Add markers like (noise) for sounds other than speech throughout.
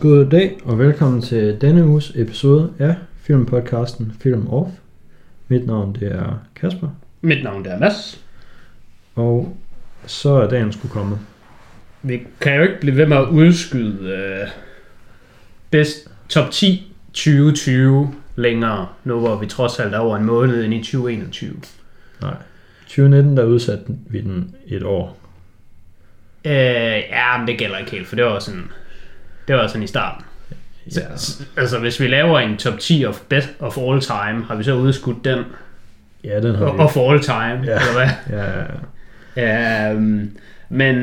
God dag og velkommen til denne uges episode af filmpodcasten Film Off. Mit navn det er Kasper, Mit navn det er Mads. og så er dagen skulle komme. Vi kan jo ikke blive ved med at udskyde øh, bedst top 10 2020 længere, nu hvor vi trods alt er over en måned ind i 2021. Nej. 2019 der udsatte vi den et år. Øh, ja, men det gælder ikke helt, for det var sådan, det var sådan i starten. Ja. Altså, hvis vi laver en top 10 of best of all time, har vi så udskudt den Ja, den har vi. of all time, Ja. eller hvad? Ja, ja, ja. Øhm, men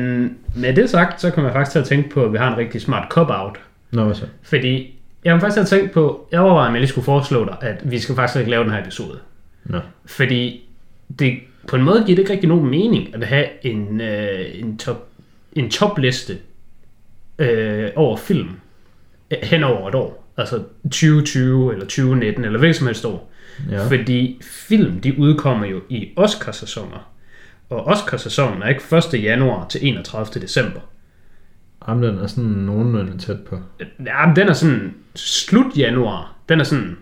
med det sagt, så kommer jeg faktisk til at tænke på, at vi har en rigtig smart cop-out. Nå, hvad så? Fordi jeg har faktisk tænkt på, jeg overvejer, om jeg lige skulle foreslå dig, at vi skal faktisk ikke lave den her episode. Nå. Fordi det, på en måde giver det ikke rigtig nogen mening at have en, øh, en, top, en topliste øh, over film øh, hen over et år. Altså 2020 eller 2019 eller hvilket som helst år. Ja. Fordi film, de udkommer jo i Oscarsæsoner. Og Oscarsæsonen er ikke 1. januar til 31. december. Jamen, den er sådan nogenlunde tæt på. Ja, men den er sådan slut januar. Den er sådan...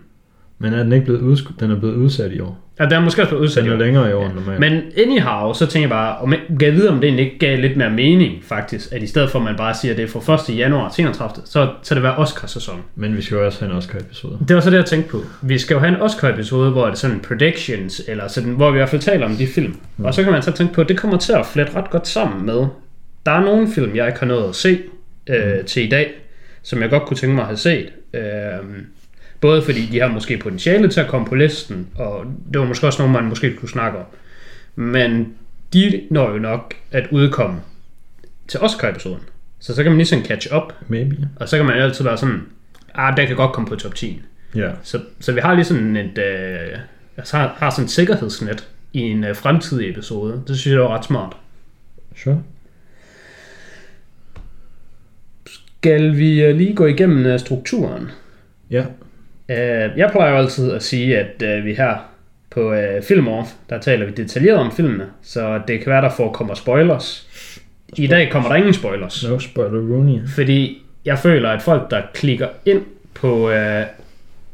Men er den ikke blevet udskudt? Den er blevet udsat i år. Ja, den er måske også blevet udsat Den i år. længere i år end normalt. Men anyhow, så tænker jeg bare, om jeg gav vide, om det egentlig ikke gav lidt mere mening, faktisk, at i stedet for, at man bare siger, at det er fra 1. januar til 31. Så, så det være Oscar-sæson. Men vi skal jo også have en Oscar-episode. Det var så det, jeg tænkte på. Vi skal jo have en Oscar-episode, hvor det er sådan predictions, eller sådan, hvor vi i hvert fald taler om de film. Mm. Og så kan man så tænke på, at det kommer til at flette ret godt sammen med, der er nogle film, jeg ikke har nået at se øh, mm. til i dag, som jeg godt kunne tænke mig at have set. Øh, både fordi de har måske potentiale til at komme på listen, og det var måske også nogle, man måske kunne snakke om. Men de når jo nok at udkomme til Oscar-episoden. Så så kan man lige sådan catch up, Maybe. og så kan man altid være sådan, ah, den kan godt komme på top 10. Ja. Så, så vi har lige sådan et, øh, altså har, har sådan et sikkerhedsnet i en øh, fremtidig episode. Det synes jeg var ret smart. Sure. Skal vi øh, lige gå igennem øh, strukturen? Ja. Øh, jeg plejer jo altid at sige, at øh, vi her på øh, Film Off, der taler vi detaljeret om filmene, så det kan være, der forekommer spoilers. I dag kommer der ingen spoilers. No spoiler Rooney. Fordi jeg føler, at folk, der klikker ind på øh,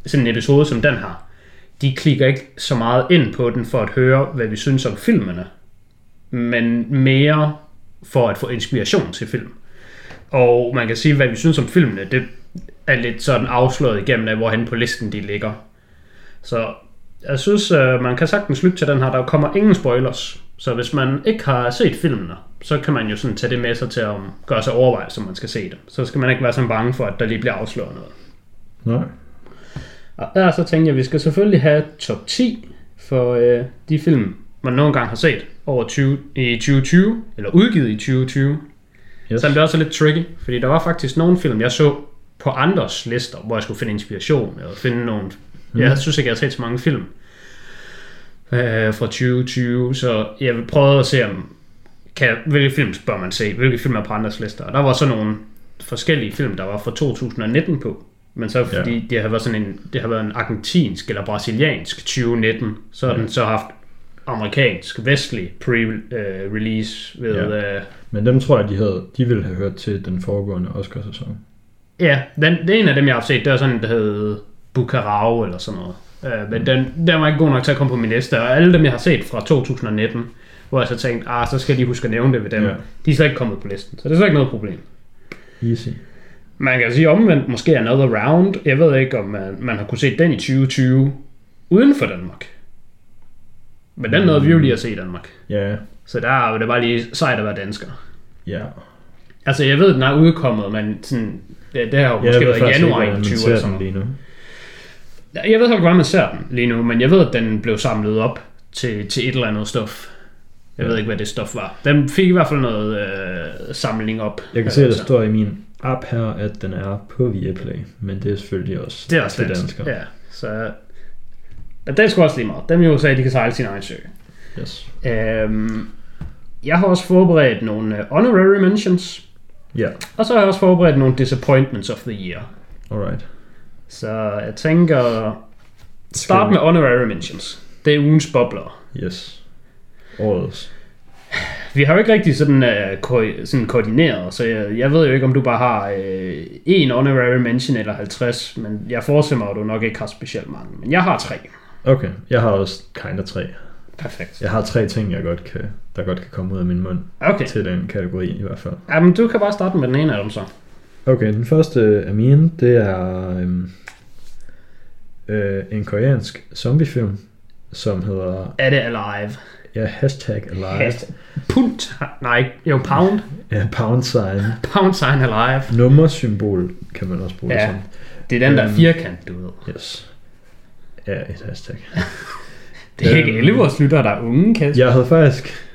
sådan en episode som den her, de klikker ikke så meget ind på den for at høre, hvad vi synes om filmene, men mere for at få inspiration til film. Og man kan sige, hvad vi synes om filmene, det er lidt sådan afsløret igennem af, hvorhen på listen de ligger. Så jeg synes, øh, man kan sagtens lytte til den her. Der kommer ingen spoilers. Så hvis man ikke har set filmene, så kan man jo sådan tage det med sig til at gøre sig overvejelser, om man skal se dem. Så skal man ikke være så bange for, at der lige bliver afsløret noget. Nej. Og der så tænkte jeg, at vi skal selvfølgelig have top 10 for øh, de film, man nogle gange har set over 20, i 2020, eller udgivet i 2020. Yes. Så det er også lidt tricky, fordi der var faktisk nogle film, jeg så på andres lister, hvor jeg skulle finde inspiration, eller finde nogle... Mm. Jeg synes ikke, jeg har set så mange film øh, fra 2020, så jeg vil prøve at se, om kan, hvilke film bør man se, hvilke film er på andres lister. Og der var så nogle forskellige film, der var fra 2019 på. Men så fordi ja. det har været sådan en, det har været en argentinsk eller brasiliansk 2019, så har Ja. den så haft amerikansk, vestlig pre-release ved... Ja. Ja. Øh, Men dem tror jeg, de, havde, de ville have hørt til den foregående Oscar-sæson. Ja, den, det er en af dem, jeg har set. Det er sådan en, der hed Bukarao eller sådan noget. Uh, men den, den var ikke god nok til at komme på min liste. Og alle dem, jeg har set fra 2019, hvor jeg så tænkte, ah, så skal jeg lige huske at nævne det ved dem. Ja. De er slet ikke kommet på listen, så det er slet ikke noget problem. Easy. Man kan sige omvendt, måske Another Round. Jeg ved ikke, om man, man har kunne se den i 2020 uden for Danmark. Men den nåede vi jo lige at se i Danmark. Ja. Så der er jo det bare lige sejt at være dansker. Ja. Altså, jeg ved, den er udkommet, men sådan, det, det har jo Jeg måske været i januar ikke, hvordan man 21 ser eller sådan den noget. lige nu. Jeg ved ikke, hvordan man ser den lige nu, men jeg ved, at den blev samlet op til, til et eller andet stof. Jeg Ja. ved ikke, hvad det stof var. Den fik i hvert fald noget øh, samling op. Jeg kan se, at der Altså, står i min app her, at den er på Viaplay, men det er selvfølgelig også Det er også til dansk. danskere. Ja, så... Men er sgu også lige meget. Dem i USA, de kan sejle sin egen sø. Yes. Øhm, jeg har også forberedt nogle øh, honorary mentions, Ja, og så har jeg også forberedt nogle disappointments of the year. alright. Så jeg tænker... Start med honorary mentions. Det er ugens bobler. Yes. Årets. Vi har jo ikke rigtig sådan, uh, ko- sådan koordineret, så jeg, jeg ved jo ikke, om du bare har uh, en honorary mention eller 50, men jeg forestiller mig, at du nok ikke har specielt mange. Men jeg har tre. Okay, jeg har også kinda tre. Perfekt. Jeg har tre ting, jeg godt kan, der godt kan komme ud af min mund Okay. til den kategori i hvert fald. Jamen, du kan bare starte med den ene af dem så. Okay, den første af mine, det er øhm, øh, en koreansk zombiefilm, som hedder Er det Alive? ja, hashtag alive. Hashtag. Punt. Nej, jo, pound. (laughs) Ja, pound sign. Pound sign alive. Nummersymbol kan man også bruge Ja. det som. Det er den der Øhm. firkant, du ved. Yes. Ja, et hashtag. (laughs) Det er ikke Øhm. alle vores lyttere, der er unge, Kasper. Jeg havde faktisk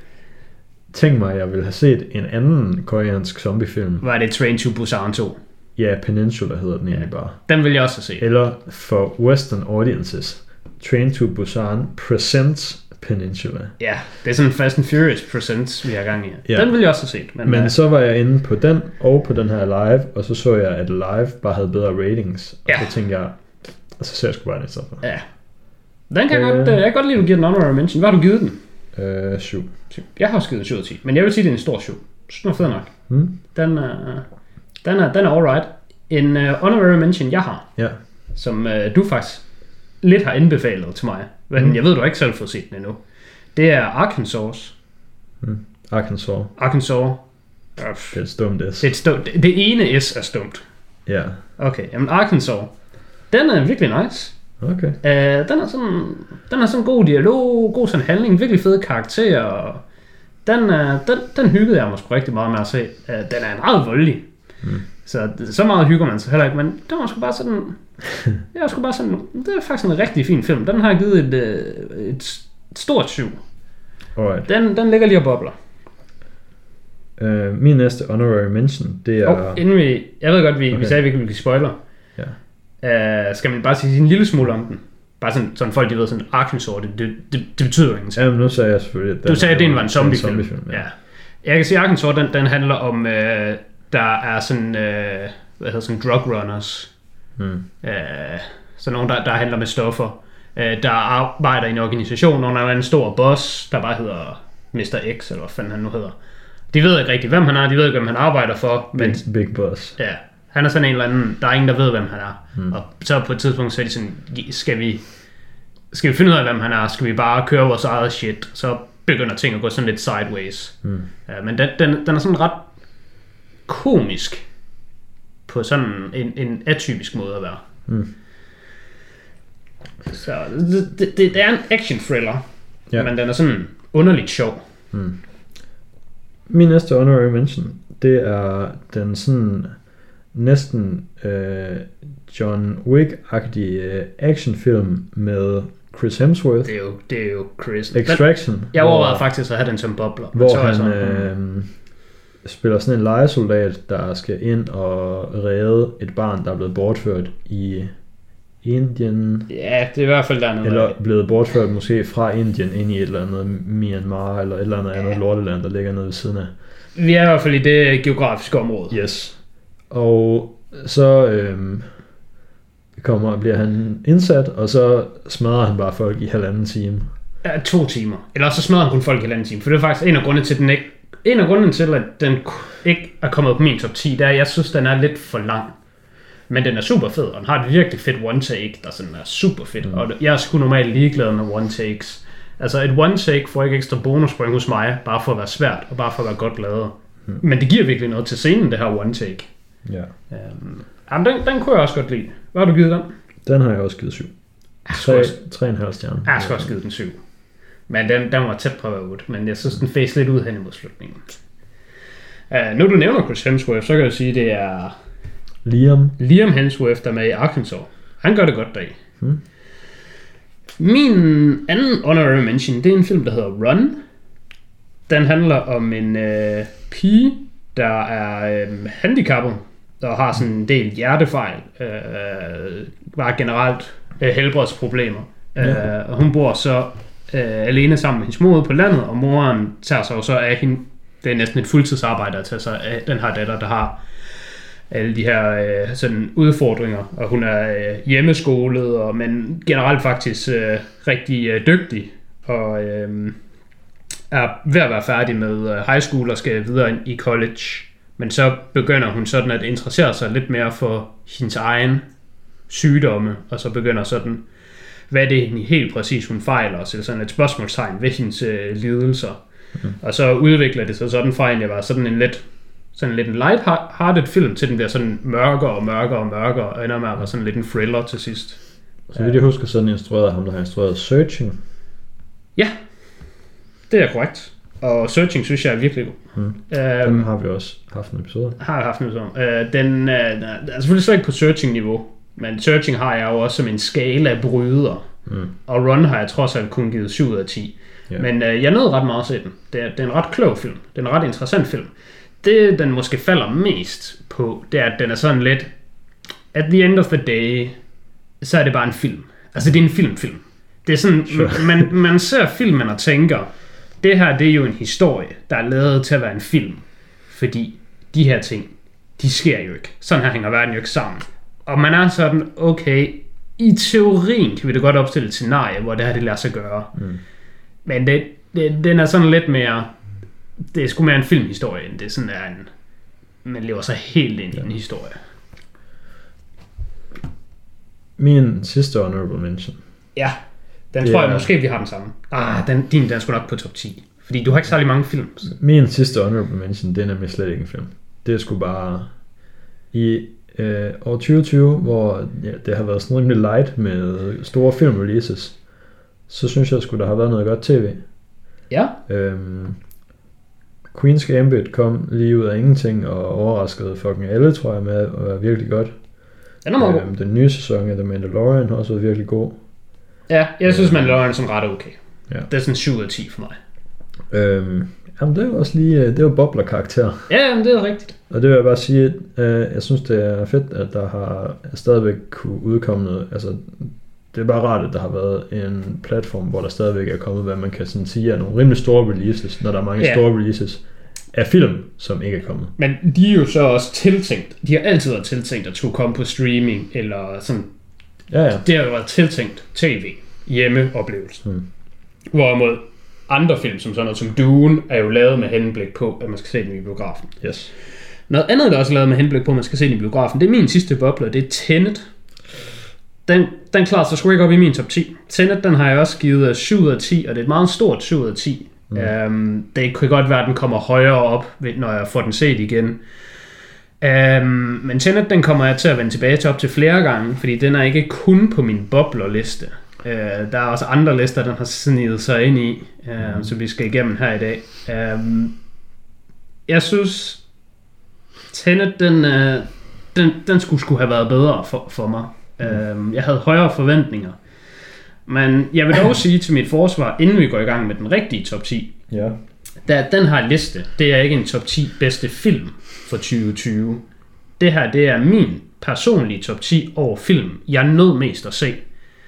tænkt mig, at jeg ville have set en anden koreansk zombiefilm. Var det Train to Busan 2? Ja, Peninsula hedder den egentlig bare. Den vil jeg også set. Eller for western audiences, Train to Busan presents Peninsula. Ja, det er sådan Fast and Furious Presents, vi har gang i. Ja. Den vil jeg også have set. Men, Men øh, så var jeg inde på den og på den her live, og så så jeg, at live bare havde bedre ratings. Og Ja. så tænkte jeg, og så ser jeg sgu bare den i stedet for. ja. Den kan Øh. godt, øh, jeg kan godt lide, at du giver den honorary mention. Hvad har du givet den? Øh, syv. Jeg har også givet den 7 ud af 10, men jeg vil sige, at det er en stor 7. Så den er fed nok. Hmm? Den er, den er, den er alright. En uh, honorary mention, jeg har, Ja. som uh, du faktisk lidt har anbefalet til mig, men Mm. jeg ved, du har ikke selv fået set den endnu. Det er Arkansas. Arkansas. Arkansas. Øh, Det er et stumt S. Det, er et stå, det, ene S er stumt. Ja. Okay, jamen Arkansas. Den er virkelig nice. Okay. Uh, den er sådan, den er sådan god dialog, god sådan handling, virkelig fede karakterer. og Den, uh, den, den hyggede jeg mig sgu rigtig meget med at se. Uh, den er meget voldelig. Mm. Så, så meget hygger man sig heller ikke, men den var sgu bare sådan, (laughs) det var sgu bare sådan, det er faktisk en rigtig fin film. Den har jeg givet et, øh, et, et stort syv. Alright. Den, den ligger lige og bobler. Uh, min næste honorary mention, det er... Og inden vi, jeg ved godt, vi, okay. vi sagde, at vi ikke ville spoiler. Ja. Uh, skal man bare sige en lille smule om den? Bare sådan, sådan folk de ved, sådan Arkansas, det, det, det, det betyder jo ingenting. Ja, men nu sagde jeg selvfølgelig, at Du sagde, at det var en zombiefilm. zombiefilm ja. Jeg kan sige, at Arkansas, den, den handler om, øh, der er sådan, øh, hvad hedder sådan, drug runners. Mm. Øh, så nogen, der, der handler med stoffer. Øh, der arbejder i en organisation, og der er en stor boss, der bare hedder Mr. X, eller hvad fanden han nu hedder. De ved ikke rigtig, hvem han er, de ved ikke, hvem han arbejder for, men Big, big boss. Ja, han er sådan en eller anden, der er ingen, der ved, hvem han er. Mm. Og så på et tidspunkt, så er de sådan, skal vi, skal vi finde ud af, hvem han er? Skal vi bare køre vores eget shit? Så begynder ting at gå sådan lidt sideways. Mm. Ja, men den, den, den er sådan ret komisk på sådan en, en atypisk måde at være. Mm. Så det, det, det, er en action thriller, ja. men den er sådan underligt sjov. Mm. Min næste honorary mention, det er den sådan næsten øh, John Wick-agtige øh, actionfilm med Chris Hemsworth. Det er jo, det er jo Chris. Extraction. jeg hvor- overvejede faktisk at have den som bobler. men Hvor så jeg han hmm. øh, spiller sådan en legesoldat, der skal ind og redde et barn, der er blevet bortført i Indien. Ja, det er i hvert fald dernede. Eller blevet bortført måske fra Indien ind i et eller andet Myanmar, eller et eller andet andet Ja. lorteland, der ligger nede ved siden af. Vi er i hvert fald i det geografiske område. Yes. Og så øhm, kommer, bliver han indsat, og så smadrer han bare folk i halvanden time. Ja, to timer. Eller så smadrer han kun folk i halvanden time. For det er faktisk en af grundene til, at den ikke... En af grundene til, at den ikke er kommet på min top 10, det er, at jeg synes, den er lidt for lang. Men den er super fed, og den har et virkelig fedt one take, der sådan er super fedt. Mm. Og jeg er sgu normalt ligeglad med one takes. Altså et one take får ikke ekstra bonuspoint hos mig, bare for at være svært, og bare for at være godt lavet. Mm. Men det giver virkelig noget til scenen, det her one take. Ja. Um, jamen, den, den kunne jeg også godt lide. Hvad har du givet den? Den har jeg også givet syv. Jeg skulle Tre, også, tre og en halv stjerne. jeg skulle også givet den 7. Men den, den var tæt på at være 8, men jeg synes, den fæs lidt ud hen imod slutningen. Uh, nu du nævner Chris Hemsworth, så kan jeg sige, det er Liam. Liam Hemsworth, der er med i Arkansas. Han gør det godt deri. Hmm. Min anden honorary mention, det er en film, der hedder Run. Den handler om en øh, pige, der er øh, handicappet og har sådan en del hjertefejl. Øh, bare generelt øh, helbredsproblemer. Ja. Øh, og hun bor så øh, alene sammen med hendes mor på landet, og moren tager sig jo så af hende. Det er næsten et fuldtidsarbejde at tage sig af den her datter, der har alle de her øh, sådan udfordringer, og hun er øh, hjemmeskolet, og, men generelt faktisk øh, rigtig øh, dygtig, og øh, er ved at være færdig med øh, high school og skal videre ind i college. Men så begynder hun sådan at interessere sig lidt mere for hendes egen sygdomme, og så begynder sådan, hvad det er helt præcis hun fejler, og så sådan et spørgsmålstegn ved hendes øh, lidelser. Mm. Og så udvikler det sig sådan fra egentlig var sådan en lidt sådan lidt en light-hearted film, til den bliver sådan mørkere og mørkere og mørkere, og ender med at være sådan lidt en thriller til sidst. Så vidt jeg husker, sådan instrueret ham, der har instrueret Searching. Ja, det er korrekt. Og Searching synes jeg er virkelig god. Mm. Øhm, Den har vi også haft en episode. har haft en episode. Øh, den øh, er selvfølgelig slet ikke på Searching-niveau, men Searching har jeg jo også som en skala af bryder. Mm. Og Run har jeg trods alt kun givet 7 ud af 10. Ja. Men øh, jeg nød ret meget at se den. Det er, det er en ret klog film. Det er en ret interessant film. Det, den måske falder mest på, det er, at den er sådan lidt... At the end of the day, så er det bare en film. Altså, det er en filmfilm. Det er sådan, Sure. man, man ser filmen og tænker, det her, det er jo en historie, der er lavet til at være en film. Fordi de her ting, de sker jo ikke. Sådan her hænger verden jo ikke sammen. Og man er sådan, okay, i teorien kan vi da godt opstille et scenarie, hvor det her det lader sig gøre. Mm. Men det, det, den er sådan lidt mere, det er sgu mere en filmhistorie, end det sådan er en, man lever sig helt ind i en historie. Min sidste honorable mention. Ja, den Det tror jeg er- måske, vi har den samme. Ah, den, din den er sgu nok på top 10. Fordi du har ikke særlig mange film. Min sidste honorable mention, det er nemlig slet ikke en film. Det er sgu bare i øh, år 2020, hvor ja, det har været sådan rimelig light med store filmreleases, så synes jeg sgu, der har været noget godt tv. Ja, Øhm, Queen's Gambit kom lige ud af ingenting og overraskede fucking alle, tror jeg, med at være virkelig godt. den er meget god. Øhm, den nye sæson af The Mandalorian har også været virkelig god. Ja, jeg synes, man laver sådan ret okay. Ja. Det er sådan 7 ud af 10 for mig. Øhm, jamen, det er jo også lige, øh, det er jo bobler-karakter. Ja, jamen, det er rigtigt. Og det vil jeg bare sige, øh, jeg synes det er fedt, at der har stadigvæk kunne udkomme noget. Altså, det er bare rart, at der har været en platform, hvor der stadigvæk er kommet, hvad man kan sådan sige, er nogle rimelig store releases, når der er mange Ja. store releases af film, som ikke er kommet. Men de er jo så også tiltænkt. De har altid været tiltænkt at skulle komme på streaming, eller sådan. Ja, ja. Det har jo været tiltænkt tv, hjemmeoplevelse. Hmm. Hvorimod andre film, som sådan noget som Dune, er jo lavet med henblik på, at man skal se den i biografen. Yes. Noget andet, der også er lavet med henblik på, at man skal se den i biografen, det er min sidste bobler, det er Tenet. Den, den klarer sig sgu ikke op i min top 10. Tenet, den har jeg også givet øh, 7 ud af 10, og det er et meget stort 7 ud af 10. Mm. Um, det kan godt være, at den kommer højere op, når jeg får den set igen. Um, men Tenet, den kommer jeg til at vende tilbage til op til flere gange, fordi den er ikke kun på min boblerliste. Uh, der er også andre lister, den har snedet sig ind i, uh, mm. som vi skal igennem her i dag. Um, jeg synes, Tenet, den, øh, den, den skulle, skulle have været bedre for, for mig. Mm. Øhm, jeg havde højere forventninger. Men jeg vil dog (coughs) sige til mit forsvar, inden vi går i gang med den rigtige top 10, Ja. da den her liste, det er ikke en top 10 bedste film for 2020. Det her, det er min personlige top 10 over film, jeg nød mest at se.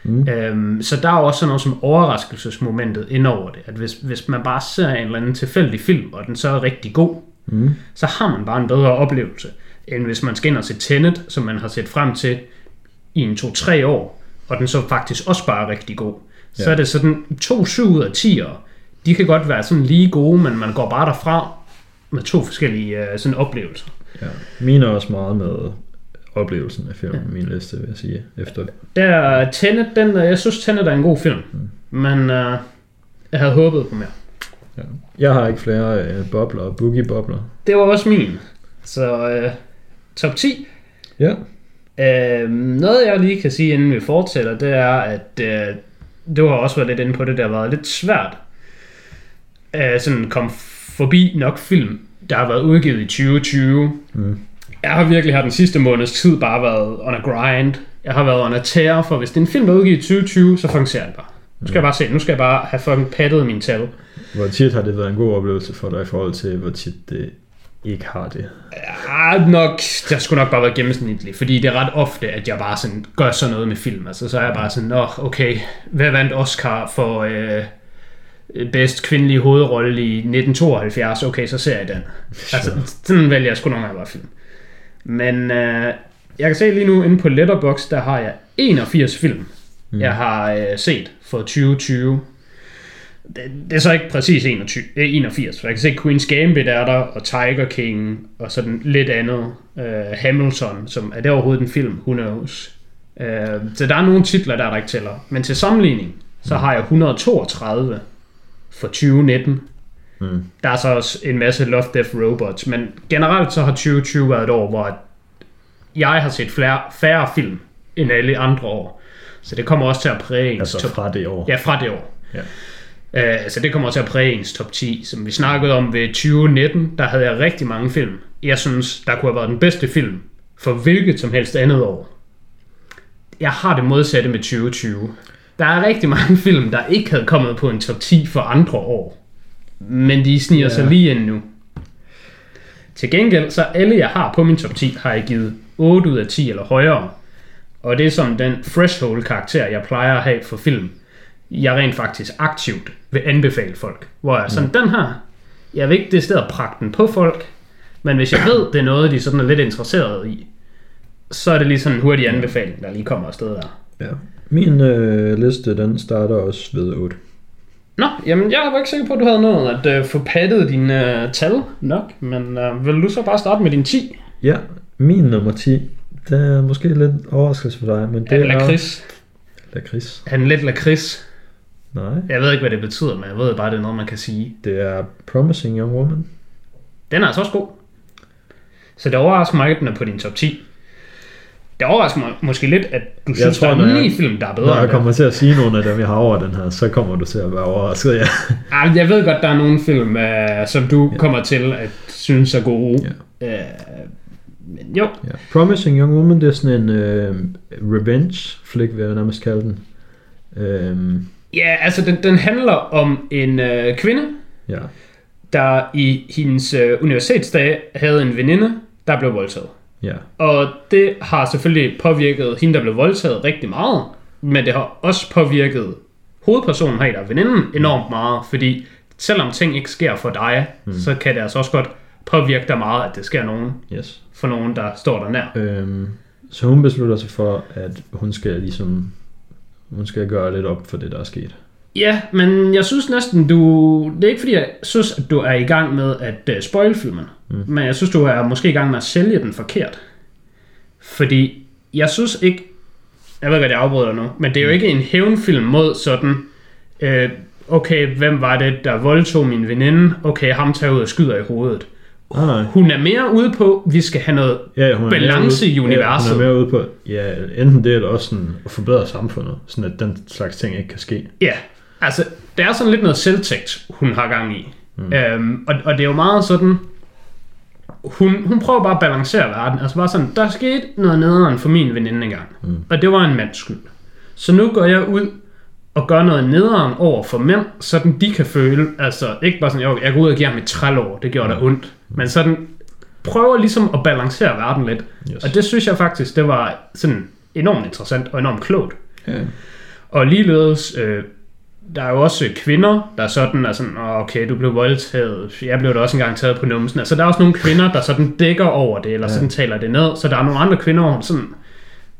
Mm. Øhm, så der er jo også sådan noget som overraskelsesmomentet ind over det. At hvis, hvis man bare ser en eller anden tilfældig film, og den så er rigtig god, Mm. så har man bare en bedre oplevelse, end hvis man skal ind og se Tenet, som man har set frem til i en 2-3 år, og den så faktisk også bare er rigtig god. Så Ja. er det sådan, to 7 ud af 10'ere, de kan godt være sådan lige gode, men man går bare derfra med to forskellige uh, sådan oplevelser. ja. Mine er også meget med oplevelsen af filmen, ja. min liste, vil jeg sige. Efter. Der Tenet, den, øh, jeg synes Tenet er en god film, Mm. men uh, jeg havde håbet på mere. Ja. Jeg har ikke flere øh, bobler, boogie-bobler. Det var også min. Så uh, top 10, Ja. Øh, noget jeg lige kan sige, inden vi fortsætter, det er, at øh, du har også været lidt inde på det, der har været lidt svært at sådan komme forbi nok film, der har været udgivet i 2020. Mm. Jeg har virkelig har den sidste måneds tid bare været on a grind. Jeg har været on a tear, for hvis det er en film, der er udgivet i 2020, så fungerer den bare. Nu skal jeg bare se, nu skal jeg bare have fucking pattet min tal. Hvor tit har det været en god oplevelse for dig i forhold til, hvor tit det ikke har det? Ja, nok, har sgu nok bare været gennemsnitligt, fordi det er ret ofte, at jeg bare sådan gør sådan noget med film. Altså, så er jeg bare sådan, nå, okay, hvad vandt Oscar for øh, bedst kvindelige hovedrolle i 1972? Okay, så ser jeg den. Altså, sådan vælger jeg sgu nogle gange bare film. Men øh, jeg kan se lige nu inde på Letterboxd, der har jeg 81 film, mm. jeg har øh, set for 2020. det, det er så ikke præcis 21, øh, 81, for jeg kan se Queen's Gambit er der, og Tiger King, og sådan lidt andet. Uh, Hamilton, som er det overhovedet en film? Who knows? Uh, så der er nogle titler, der, der ikke tæller. Men til sammenligning, så har jeg 132 for 2019. Mm. Der er så også en masse Love, Death, Robots, men generelt så har 2020 været et år, hvor jeg har set flere, færre film end alle andre år. Så det kommer også til at præge ens Altså top fra det år. Ja, fra det år. Ja. Uh, så det kommer til at præge ens top 10. Som vi snakkede om ved 2019, der havde jeg rigtig mange film. Jeg synes, der kunne have været den bedste film for hvilket som helst andet år. Jeg har det modsatte med 2020. Der er rigtig mange (laughs) film, der ikke havde kommet på en top 10 for andre år. Men de sniger Ja. sig lige ind nu. Til gengæld, så alle jeg har på min top 10, har jeg givet 8 ud af 10 eller højere. Og det er sådan den threshold karakter, jeg plejer at have for film. Jeg rent faktisk aktivt vil anbefale folk. Hvor jeg sådan, den her, jeg vil ikke det sted at pragte den på folk, men hvis jeg ved, det er noget, de sådan er lidt interesseret i, så er det lige sådan en hurtig anbefaling, der lige kommer afsted der. ja. Min øh, liste, den starter også ved 8. Nå, jamen jeg var ikke sikker på, at du havde nået at øh, få pattet dine øh, tal nok, men øh, vil du så bare starte med din 10? Ja, min nummer 10, det er måske lidt overraskelse for dig, men det er er... lakrids. Lakrids. Han er lidt lakrids. Nej, Jeg ved ikke, hvad det betyder, men jeg ved bare, det er noget, man kan sige. det er Promising Young Woman. Den er altså også god. Så det overrasker mig, at den er på din top 10. Det overrasker mig måske lidt, at du synes, tror, der er jeg- ni film, der er bedre Når jeg kommer til at sige nogle af dem, jeg har over den her, så kommer du til at være overrasket, ja. (laughs) Ej, Jeg ved godt, der er nogle film, uh, som du ja. kommer til at synes er gode. Ja. Uh, men jo, ja. Promising Young Woman, det er sådan en øh, revenge flick, vil jeg nærmest kalde den. Øhm, ja, altså den, den handler om en uh, kvinde, ja, der i hendes uh, universitetsdage havde en veninde, der blev voldtaget. Ja, Og det har selvfølgelig påvirket hende, der blev voldtaget rigtig meget, men det har også påvirket hovedpersonen her, der er veninden, enormt meget, fordi selvom ting ikke sker for dig, mm. så kan det altså også godt påvirke dig meget, at det sker nogen yes. for nogen, der står der nær. Øhm, så hun beslutter sig for, at hun skal ligesom, hun skal gøre lidt op for det, der er sket. Ja, men jeg synes næsten, du... Det er ikke fordi, jeg synes, at du er i gang med at uh, spoil filmen. Mm. Men jeg synes, du er måske i gang med at sælge den forkert. Fordi jeg synes ikke... Jeg ved godt, jeg afbryder nu. Men det er jo ikke en hævnfilm mod sådan... Øh, okay, hvem var det, der voldtog min veninde? Okay, ham tager ud og skyder i hovedet. Nej, nej. Hun er mere ude på, vi skal have noget... Ja, hun Balance ude- i universet. Ja, hun er mere ude på, ja, enten det, eller også sådan at forbedre samfundet, sådan at den slags ting ikke kan ske. Ja, altså, der er sådan lidt noget selvtægt, hun har gang i. Mm. Øhm, og, og det er jo meget sådan, hun, hun prøver bare at balancere verden. Altså bare sådan, der skete noget nederen for min veninde engang. Mm. Og det var en mands skyld. Så nu går jeg ud og gør noget nederen over for mænd, sådan de kan føle, altså ikke bare sådan, jeg, jeg går ud og giver ham et trælår, det gjorde da ondt. Men sådan, prøver ligesom at balancere verden lidt. Yes. Og det synes jeg faktisk, det var sådan enormt interessant og enormt klogt. Ja. Og ligeledes, øh, der er jo også kvinder, der sådan er sådan, "Åh, okay, du blev voldtaget, jeg blev da også engang taget på numsen. Altså der er også nogle kvinder, der sådan dækker over det, eller sådan taler det ned. Så der er nogle andre kvinder, hvor sådan,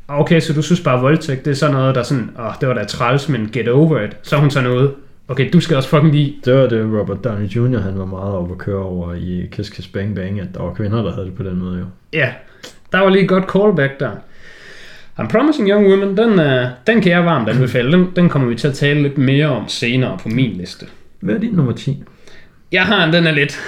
okay, så du synes bare voldtægt, det er sådan noget, der sådan, åh, det var da træls, men get over it. Så er hun sådan noget, okay, du skal også fucking lige, Det var det, Robert Downey Jr. han var meget oppe at køre over i Kiss Kiss Bang Bang, at der var kvinder, der havde det på den måde jo. ja, der var lige et godt callback der. Promising Young Women, den, øh, den kan jeg varmt anbefale. Den, den kommer vi til at tale lidt mere om senere på min liste. Hvad er din nummer 10? Jeg har en, den er lidt...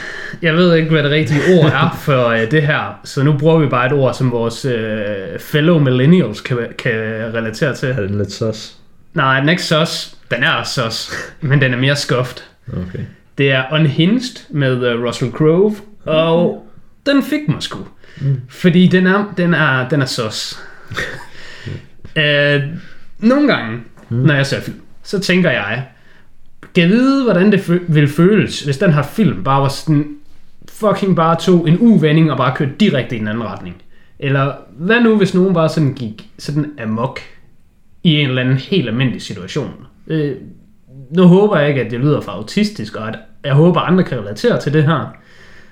Jeg ved ikke, hvad det rigtige ord er for øh, det her, så nu bruger vi bare et ord, som vores øh, fellow millennials kan, kan relatere til. Er den lidt sus? Nej, den er ikke sos. Den er sos, men den er mere skuffet. Okay. Det er Unhinged med uh, Russell Crowe, og den fik mig sgu. Mm. Fordi den er, den er, den er sos. Øh, nogle gange, mm. når jeg ser film, så tænker jeg, kan jeg vide, hvordan det fø- vil føles, hvis den her film bare var sådan, fucking bare tog en uvending og bare kørte direkte i den anden retning. Eller hvad nu, hvis nogen bare sådan gik sådan amok i en eller anden helt almindelig situation. Øh, nu håber jeg ikke, at det lyder for autistisk, og at jeg håber, at andre kan relatere til det her.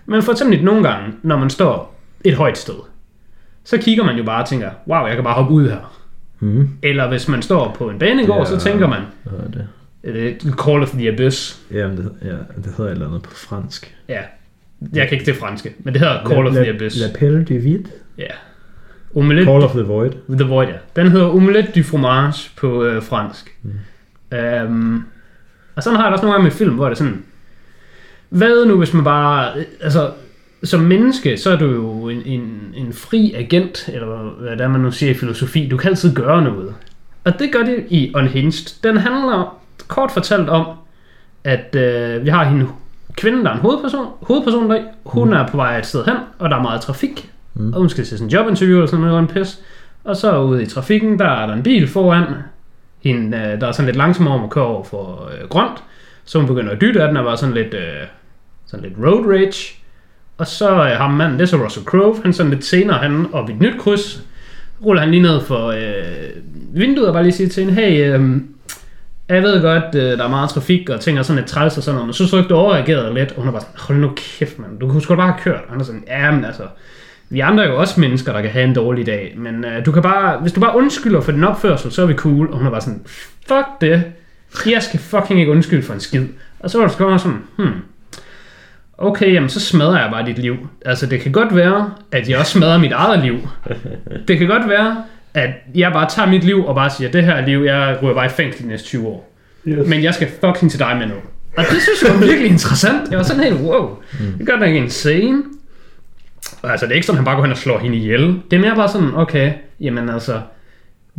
Men for eksempel nogle gange, når man står et højt sted, så kigger man jo bare og tænker, wow, jeg kan bare hoppe ud her. Mm. Eller hvis man står på en banegård, Ja. så tænker man, Hvad er det? Call of the Abyss. Jamen, det, ja, det hedder et eller andet på fransk. Ja. Jeg kan ikke det franske, men det hedder Call of La- the Abyss. La Pelle du Vide. Ja. Omelette Call of the Void. The Void, ja. Den hedder Omelette du fromage på øh, fransk. Mm. Um, og sådan har jeg det også nogle gange med film, hvor det er sådan, hvad nu hvis man bare, altså som menneske, så er du jo en, en, en fri agent, eller hvad der man nu siger i filosofi, du kan altid gøre noget. Og det gør det i Unhinged. Den handler kort fortalt om, at øh, vi har hende kvinde, der er en hovedperson, hovedperson der, hun er på vej et sted hen, og der er meget trafik, mm. og hun skal til sådan en jobinterview eller sådan noget, en pis. Og så ude i trafikken, der er der en bil foran, hende, øh, der er sådan lidt langsommere om at køre over for øh, grønt, så hun begynder at dytte af den, og var sådan lidt, øh, sådan lidt road rage. Og så øh, ham manden, det er så Russell Crowe, han sådan lidt senere, han op i et nyt kryds, ruller han lige ned for øh, vinduet og bare lige siger til hende, hey, øh, jeg ved godt, øh, der er meget trafik og ting og sådan lidt træls og sådan noget, men så så ikke du overreagerede lidt, og hun er bare sådan, hold nu kæft, mand, du kunne sgu da bare have kørt. Og han er sådan, ja, men altså, vi andre er jo også mennesker, der kan have en dårlig dag, men øh, du kan bare, hvis du bare undskylder for din opførsel, så er vi cool. Og hun er bare sådan, fuck det, jeg skal fucking ikke undskylde for en skid. Og så var det sådan, hmm, okay, jamen så smadrer jeg bare dit liv. Altså det kan godt være, at jeg også smadrer mit eget liv. Det kan godt være, at jeg bare tager mit liv og bare siger, det her liv, jeg ryger bare i fængsel de næste 20 år. Yes. Men jeg skal fucking til dig med nu. Og det synes jeg var virkelig interessant. Jeg var sådan helt, wow, det gør da ikke insane. Og altså, det er ikke sådan, at han bare går hen og slår hende ihjel. Det er mere bare sådan, okay, jamen altså,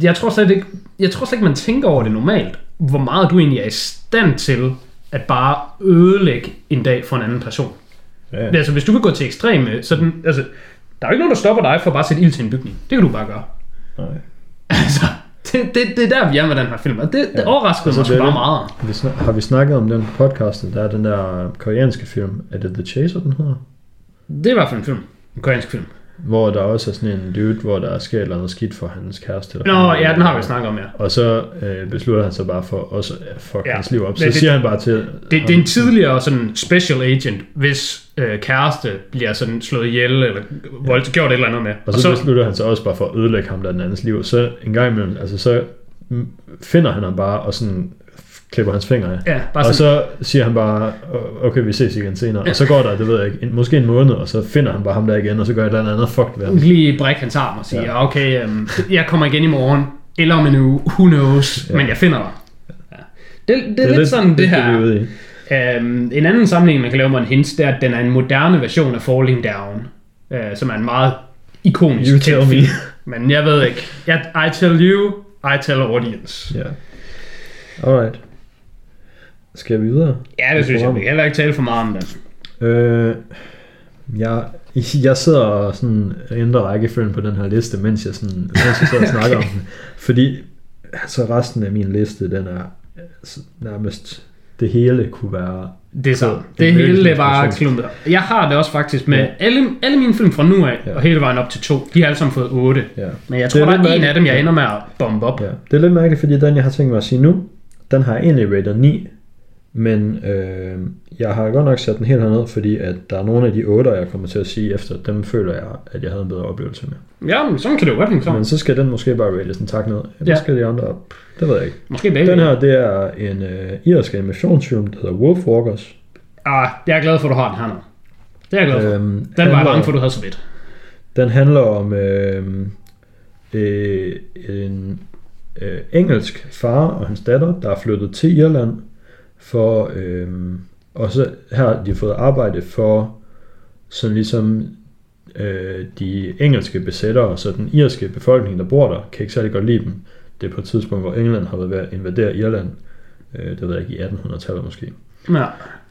jeg tror slet ikke, jeg tror slet ikke, man tænker over det normalt, hvor meget du egentlig er i stand til at bare ødelægge en dag for en anden person. Ja. Altså, hvis du vil gå til ekstreme, så den, altså, der er jo ikke nogen, der stopper dig for bare at sætte ild til en bygning. Det kan du bare gøre. Nej. Altså, det, det, det er der, vi er med den her film. Og det, det Ja. overraskede Altså, mig det sgu er bare det. meget. Vi snak, har vi snakket om den på podcasten? Der er den der koreanske film. Er det The Chaser, den hedder? Det er i hvert fald en film. En koreansk film. Hvor der også er sådan en dude, hvor der sker eller andet skidt for hans kæreste. Eller Nå, ja, den har vi snakket om, ja. Og så øh, beslutter han sig bare for også at fuck Ja. ja. hans liv op. Så det- siger han bare til... Det, det er en tidligere sådan special agent, hvis øh, kæreste bliver sådan slået ihjel, eller voldt, gjort et eller andet med. Og så, så beslutter han sig også bare for at ødelægge ham der den andens liv. Så en gang imellem, altså så finder han ham bare og sådan klipper hans fingre af. Ja, bare Og sådan, så siger han bare, "Åh, okay, vi ses igen senere. Og så går der, det ved jeg ikke, en, måske en måned, og så finder han bare ham der igen, og så gør et eller andet fuck ved ham. lige brække hans arm og sige, Ja. ja. okay, øhm, jeg kommer igen i morgen, eller om en uge, who knows, Ja. ja. men jeg finder dig. Ja. Det, det, det er lidt sådan det, det, her. er ude i. Øhm, en anden sammenligning, man kan lave med en hint, det er, at den er en moderne version af Falling Down, øh, som er en meget ikonisk You tell kendt me. film. Men jeg ved ikke. Jeg, I tell you, I tell audience. Ja. Alright. Skal vi videre? Ja, det synes jeg. Vi kan heller ikke tale for meget om den. Øh, jeg, (laughs) jeg sidder og sådan ændrer rækkefølgen på den her liste, mens jeg, sådan, mens jeg sidder og snakker om (laughs) den. Fordi altså resten af min liste, den er altså, nærmest det hele kunne være Det er så. Det, hele var klumpet. Jeg har det også faktisk med Ja. alle, alle mine film fra nu af, Ja. og hele vejen op til to. De har alle sammen fået 8. ja. Men jeg tror, er der er en mærkeligt. af dem, jeg ender med at bombe op. ja. Det er lidt mærkeligt, fordi den jeg har tænkt mig at sige nu, den har jeg egentlig rated 9, men øh, jeg har godt nok sat den helt herned, fordi at der er nogle af de 8, jeg kommer til at sige efter, dem føler jeg, at jeg havde en bedre oplevelse med. Ja, men sådan kan det jo godt hænge sammen. Men så skal den måske bare rates en tak ned. Eller Ja. skal de andre op? Det ved jeg ikke. Måske begge. Den her, det er en øh, irsk animationsfilm, der hedder Wolfwalkers. Ah, jeg er glad for, at du har den her nu. Det er jeg glad for. Øhm, den var jeg handler- bange for, du havde så vidt. Den handler om øh, øh, en øh, engelsk far og hans datter, der er flyttet til Irland for, øh, og så her har de fået arbejde for sådan ligesom øh, de engelske besættere, så den irske befolkning, der bor der, kan ikke særlig godt lide dem. Det er på et tidspunkt, hvor England har været ved at invadere Irland. Øh, det ved jeg ikke, i 1800-tallet måske. Ja.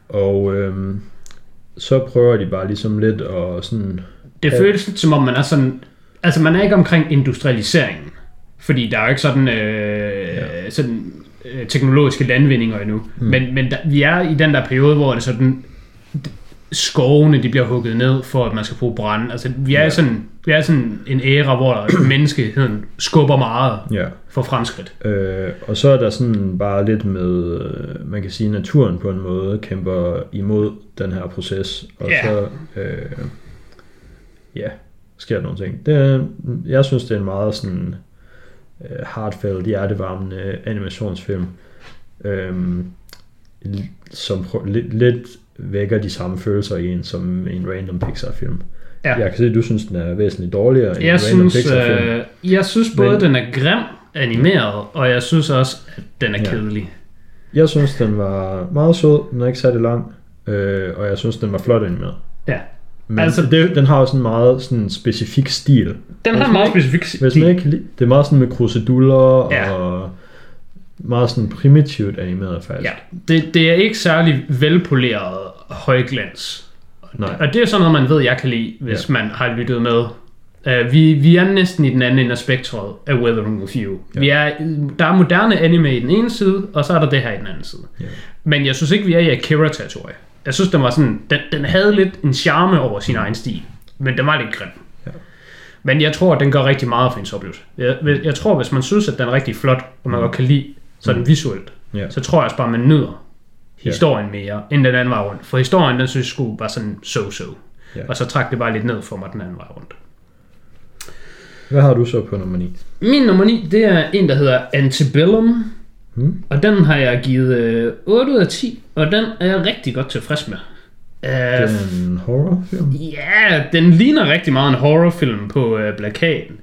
Og øhm, så prøver de bare ligesom lidt at sådan... Det føles lidt som om, man er sådan... Altså, man er ikke omkring industrialiseringen. Fordi der er jo ikke sådan, øh, ja. sådan øh, teknologiske landvindinger endnu. Mm. Men, men der, vi er i den der periode, hvor det sådan... Skovene, de bliver hugget ned, for at man skal bruge brænde. Altså, vi er, ja. sådan, vi er sådan en æra, hvor (clears throat) menneskeheden skubber meget Ja. for fremskridt. Øh, og så er der sådan bare lidt med, øh, man kan sige, naturen på en måde kæmper imod den her proces. Og Ja. så, øh, ja, sker der nogle ting. Det, jeg synes, det er en meget sådan øh, heartfelt, hjertevarmende animationsfilm. l- som lidt, lidt vækker de samme følelser i en, som en random Pixar-film. Ja. Jeg kan se, at du synes, den er væsentligt dårligere end Jeg en random synes, Pixar-film. øh, jeg synes både, Men- den er grim animeret, og jeg synes også, at den er Ja. kedelig. Jeg synes, den var meget sød, den er ikke særlig lang, øh, og jeg synes, den var flot animeret. Ja. Men Altså- det, den har jo sådan en meget sådan specifik stil. Den har en meget specifik Hvis man ikke lide, det er meget sådan med kruseduller Ja. og meget sådan primitivt animeret faktisk. Ja, det, det er ikke særlig velpoleret højglans. Nej. Og det er sådan noget, man ved, jeg kan lide, hvis ja. man har lyttet med. Uh, vi, vi er næsten i den anden ende af spektret af Weathering with You. Ja. Vi er, der er moderne anime i den ene side, og så er der det her i den anden side. Ja. Men jeg synes ikke, vi er i Akira-territorie. Jeg synes, den var sådan, den, den havde lidt en charme over sin egen stil, men den var lidt grim. Ja. Men jeg tror, at den gør rigtig meget for ens oplevelse. Jeg, jeg tror, hvis man synes, at den er rigtig flot, og man godt kan lide sådan visuelt, Mm. Ja. så tror jeg også bare, at man nyder historien mere, end den anden vej rundt. For historien, den synes jeg skulle bare sådan so-so. Ja. Og så trak det bare lidt ned for mig den anden vej rundt. Hvad har du så på nummer 9? Min nummer 9, det er en, der hedder Antebellum. Hmm? Og den har jeg givet øh, 8 ud af 10, og den er jeg rigtig godt tilfreds med. Det Uh, er en horrorfilm. Ja, den ligner rigtig meget en horrorfilm på øh, plakaten.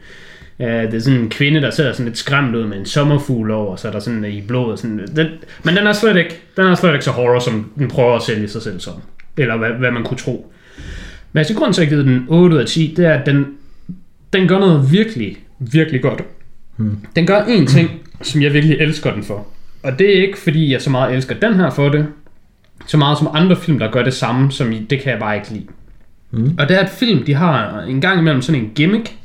Uh, det er sådan en kvinde, der ser sådan lidt skræmt ud med en sommerfugl over, så er der sådan i blodet. Sådan, den, men den er, slet ikke, den er slet ikke så horror, som den prøver at sælge sig selv som. Eller hvad, hvad man kunne tro. Men altså, grunden til, at jeg givet den 8 ud af 10, det er, at den, den gør noget virkelig, virkelig godt. Hmm. Den gør en ting, som jeg virkelig elsker den for. Og det er ikke, fordi jeg så meget elsker den her for det, så meget som andre film, der gør det samme, som i, det kan jeg bare ikke lide. Mm. Og det er et film, de har en gang imellem sådan en gimmick,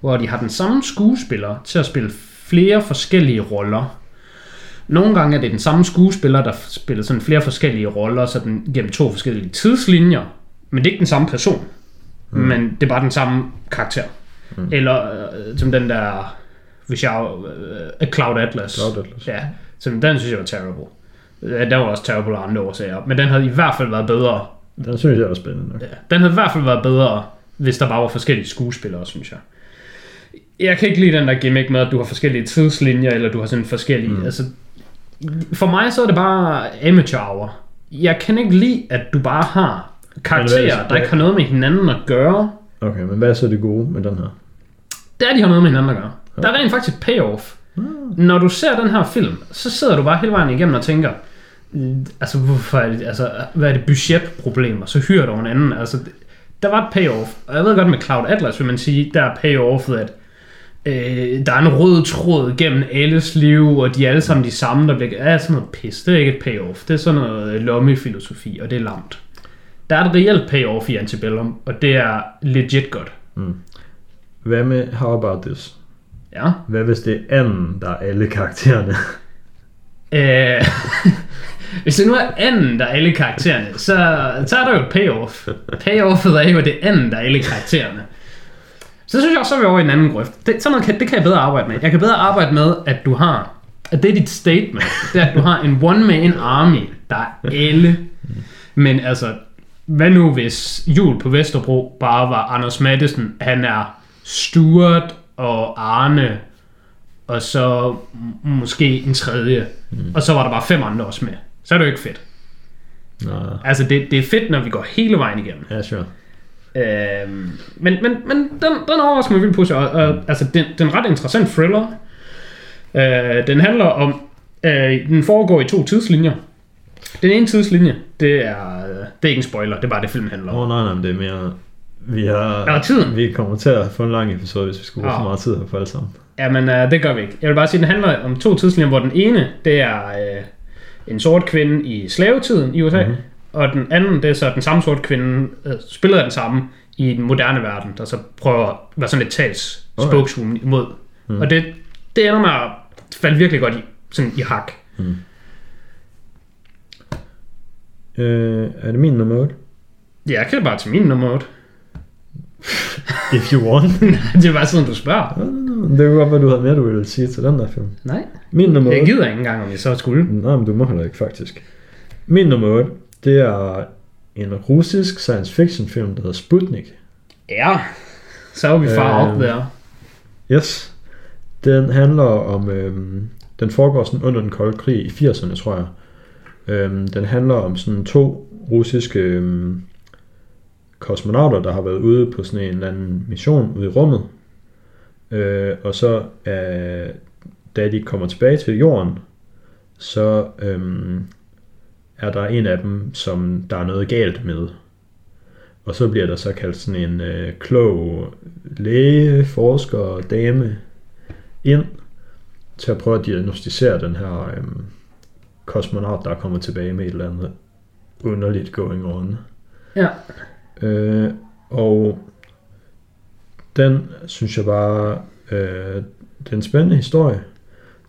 hvor de har den samme skuespiller til at spille flere forskellige roller. Nogle gange er det den samme skuespiller, der spiller sådan flere forskellige roller, sådan gennem to forskellige tidslinjer, men det er ikke den samme person. Mm. Men det er bare den samme karakter. Mm. Eller øh, som den der, hvis jeg, A Cloud Atlas. Cloud Atlas. Ja, som den synes jeg var terrible. Den var også terrible af andre årsager, men den havde i hvert fald været bedre. Den synes jeg er spændende nok. Ja, den havde i hvert fald været bedre, hvis der bare var forskellige skuespillere, synes jeg. Jeg kan ikke lide den der gimmick med, at du har forskellige tidslinjer, eller du har sådan forskellige... Mm. Altså, for mig så er det bare amateur hour. Jeg kan ikke lide, at du bare har karakterer, er- der ikke har noget med hinanden at gøre. Okay, men hvad er så det gode med den her? Det er, de har noget med hinanden at gøre. Der er rent faktisk payoff. Når du ser den her film, så sidder du bare hele vejen igennem og tænker, altså, hvorfor er det, altså, hvad er det budgetproblemer? Så hyrer du en anden. Altså, der var et payoff. Og jeg ved godt med Cloud Atlas, vil man sige, der er payoffet, at øh, der er en rød tråd gennem alles liv, og de er alle sammen de samme, der bliver... Ja, sådan noget pis. Det er ikke et payoff. Det er sådan noget lommefilosofi, og det er lamt. Der er et reelt payoff i Antebellum, og det er legit godt. Mm. Hvad med How About This? Ja. Hvad hvis det er anden, der er alle karaktererne? Øh, (laughs) hvis det nu er anden, der er alle karaktererne, så, så er der jo et payoff. Payoffet er jo det anden, der er alle karaktererne. Så synes jeg også, så er vi over i en anden grøft. Det, sådan noget kan, det kan jeg bedre arbejde med. Jeg kan bedre arbejde med, at du har, at det er dit statement. Det er, at du har en one-man army, der er alle. Men altså, hvad nu hvis jul på Vesterbro bare var Anders Madsen, han er Stuart og Arne, og så måske en tredje, mm. og så var der bare fem andre også med. Så er det jo ikke fedt. Nå, Altså, det, det er fedt, når vi går hele vejen igennem. ja, sure. Øhm, men men, men den, den overrasker mig vildt positivt. Og, og, altså, den, den er ret interessant thriller. Øh, den handler om... Øh, den foregår i to tidslinjer. Den ene tidslinje, det er, øh, det er ikke en spoiler, det er bare det, filmen handler om. Åh oh, nej, nej, det er mere... Vi har... Ja, tiden. Vi kommer til at få en lang episode, hvis vi skulle bruge Ja. så meget tid her for alle sammen. Jamen, øh, det gør vi ikke. Jeg vil bare sige, at den handler om to tidslinjer, hvor den ene, det er øh, en sort kvinde i slavetiden i USA, Mhm. mm-hmm. og den anden, det er så den samme sort kvinde, øh, spillet af den samme i den moderne verden, der så prøver at være sådan et tals Okay. spokeswoman imod. Mm. Og det, det ender med at falde virkelig godt i, sådan i hak. Øh, er det min nummer 8? Ja, jeg kan bare til min nummer 8. (laughs) If you want. (laughs) det er bare sådan, du spørger. det kunne godt være, du havde mere, du ville sige til den der film. Nej, Min nummer 8. jeg gider ikke engang, om jeg så skulle. Nej, men du må heller ikke, faktisk. Min nummer 8, det er en russisk science fiction film, der hedder Sputnik. Ja, så er vi far Øh, op der. Yes. Den handler om øhm, den foregår sådan under den kolde krig i 80'erne, tror jeg. Øhm, den handler om sådan to russiske øhm, kosmonauter, der har været ude på sådan en eller anden mission ude i rummet. Øh, og så øh, da de kommer tilbage til jorden, så øh, er der en af dem, som der er noget galt med. Og så bliver der så kaldt sådan en øh, klog læge, forsker, dame ind til at prøve at diagnostisere den her øh, kosmonaut, der kommer tilbage med et eller andet underligt going on. Ja. Øh, og den synes jeg bare, øh, det er en spændende historie.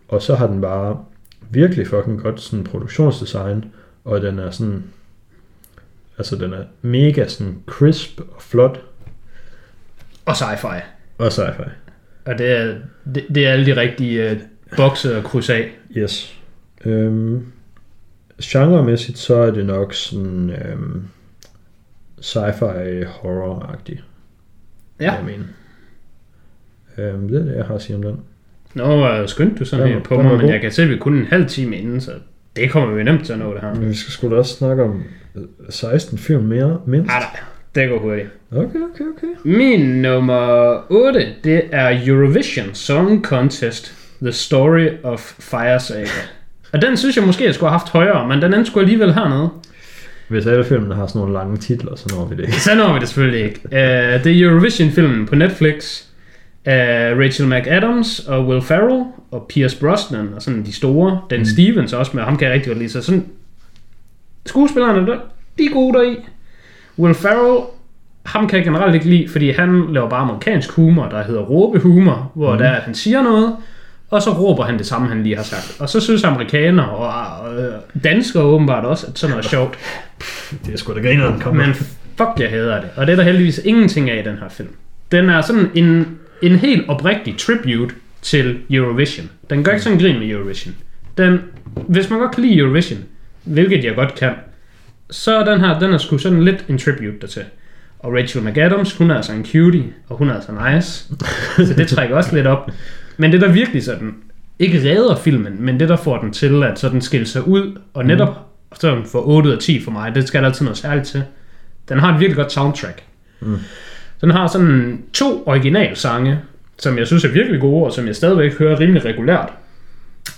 Og så har den bare virkelig fucking godt sådan produktionsdesign, og den er sådan, altså den er mega sådan crisp og flot, Og sci-fi. og sci-fi. Og det er, det, det er alle de rigtige uh, bokse og kryds af. Yes. Øhm, genremæssigt så er det nok sådan øhm, sci-fi horror-agtigt. Ja. Jeg mener. Øhm, det er det, jeg har at sige om den. Nå, uh, skyndte du sådan Den- her på mig, men jeg kan se, at vi kun en halv time inden, så det kommer vi nemt til at nå det her. Men vi skal sgu da også snakke om øh, 16 film mere, mindst. Nej, nej, det går hurtigt. Okay, okay, okay. Min nummer 8, det er Eurovision Song Contest, The Story of Fire Saga. Og den synes jeg måske, jeg skulle have haft højere, men den endte sgu alligevel hernede. Hvis alle filmene har sådan nogle lange titler, så når vi det ikke. Så når vi det selvfølgelig ikke. Uh, det er Eurovision-filmen på Netflix af Rachel McAdams og Will Ferrell og Pierce Brosnan og sådan de store. Den mm. Stevens også med, ham kan jeg rigtig godt lide. Så sådan, skuespillerne, der, de er gode deri. Will Ferrell, ham kan jeg generelt ikke lide, fordi han laver bare amerikansk humor, der hedder råbehumor, hvor mm. der er, at han siger noget, og så råber han det samme, han lige har sagt. Og så synes amerikanere og, øh, danskere åbenbart også, at sådan noget er sjovt. Det er sgu da griner, den kommer. Men fuck, jeg hader det. Og det er der heldigvis ingenting af i den her film. Den er sådan en, en helt oprigtig tribute til Eurovision. Den gør ikke sådan en grin med Eurovision. Den, hvis man godt kan lide Eurovision, hvilket jeg godt kan, så er den her, den er sgu sådan lidt en tribute dertil. Og Rachel McAdams, hun er altså en cutie, og hun er altså nice. Så det trækker også lidt op. Men det der virkelig sådan, ikke redder filmen, men det der får den til at sådan skille sig ud, og netop sådan for 8 ud af 10 for mig, det skal der altid noget særligt til. Den har et virkelig godt soundtrack. Mm. Den har sådan to originalsange, som jeg synes er virkelig gode, og som jeg stadigvæk hører rimelig regulært.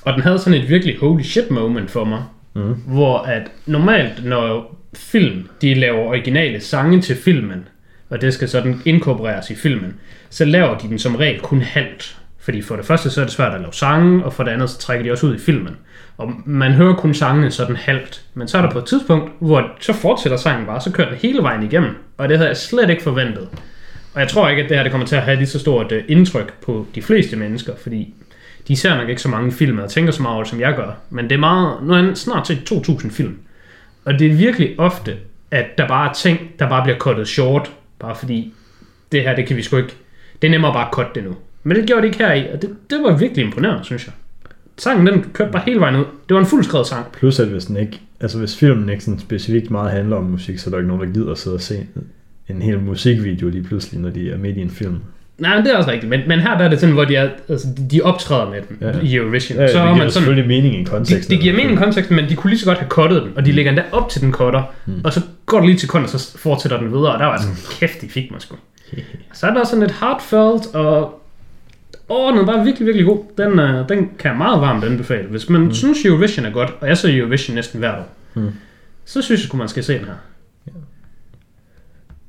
Og den havde sådan et virkelig holy shit moment for mig, Mm. hvor at normalt, når film, de laver originale sange til filmen, og det skal sådan inkorporeres i filmen, så laver de den som regel kun halvt. Fordi for det første, så er det svært at lave sange, og for det andet, så trækker de også ud i filmen. Og man hører kun sangene sådan halvt. Men så er der på et tidspunkt, hvor så fortsætter sangen bare, så kører den hele vejen igennem. Og det havde jeg slet ikke forventet. Og jeg tror ikke, at det her det kommer til at have lige så stort øh, indtryk på de fleste mennesker, fordi de ser nok ikke så mange film og tænker så meget over det, som jeg gør. Men det er meget, nu er jeg snart set 2.000 film. Og det er virkelig ofte, at der bare er ting, der bare bliver kottet short, bare fordi det her, det kan vi sgu ikke, det er nemmere bare at cutte det nu. Men det gjorde det ikke her i, og det, det var virkelig imponerende, synes jeg. Sangen, den kørte bare hele vejen ud. Det var en fuldskrevet sang. Plus at hvis, den ikke, altså hvis filmen ikke sådan specifikt meget handler om musik, så er der ikke nogen, der gider at sidde og se en hel musikvideo lige pludselig, når de er midt i en film. Nej, men det er også rigtigt. Men, men her der er det sådan, hvor de, er, altså, de, de optræder med den Ja. ja. i Eurovision. Ja, ja, så det er giver man sådan, selvfølgelig mening i det, konteksten. det giver mening i konteksten, men de kunne lige så godt have cuttet den, og de lægger endda op til den cutter, mm. og så går det lige til og så fortsætter den videre, og der var altså, kæft, de fik mig sgu. Så er der sådan lidt heartfelt, og åh, den er bare virkelig, virkelig god. Den, uh, den kan jeg meget varmt anbefale. Hvis man mm. synes, Eurovision er godt, og jeg ser Eurovision næsten hvert år, Mm. så synes jeg, at man skal se den her.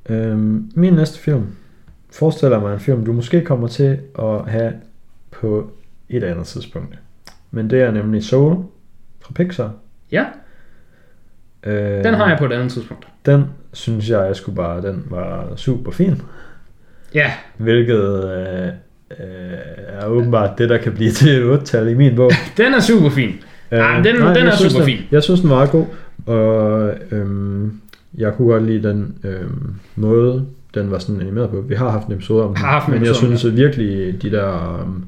Øhm, min næste film forestiller mig en film, du måske kommer til at have på et andet tidspunkt. Men det er nemlig Soul fra Pixar. Ja, Øh, den har jeg på et andet tidspunkt. Den synes jeg, jeg skulle bare, den var super fin. Ja, Hvilket øh, øh, er åbenbart det, der kan blive til et 8-tal i min bog. (laughs) den er super fin. Ej, men den- den jeg er synes, super den, fin. Jeg synes, den var meget god. Og øhm, jeg kunne godt lide den øhm, måde, den var sådan animeret på. Vi har haft en episode om den. Har haft en men jeg episode om synes at virkelig, de der øhm,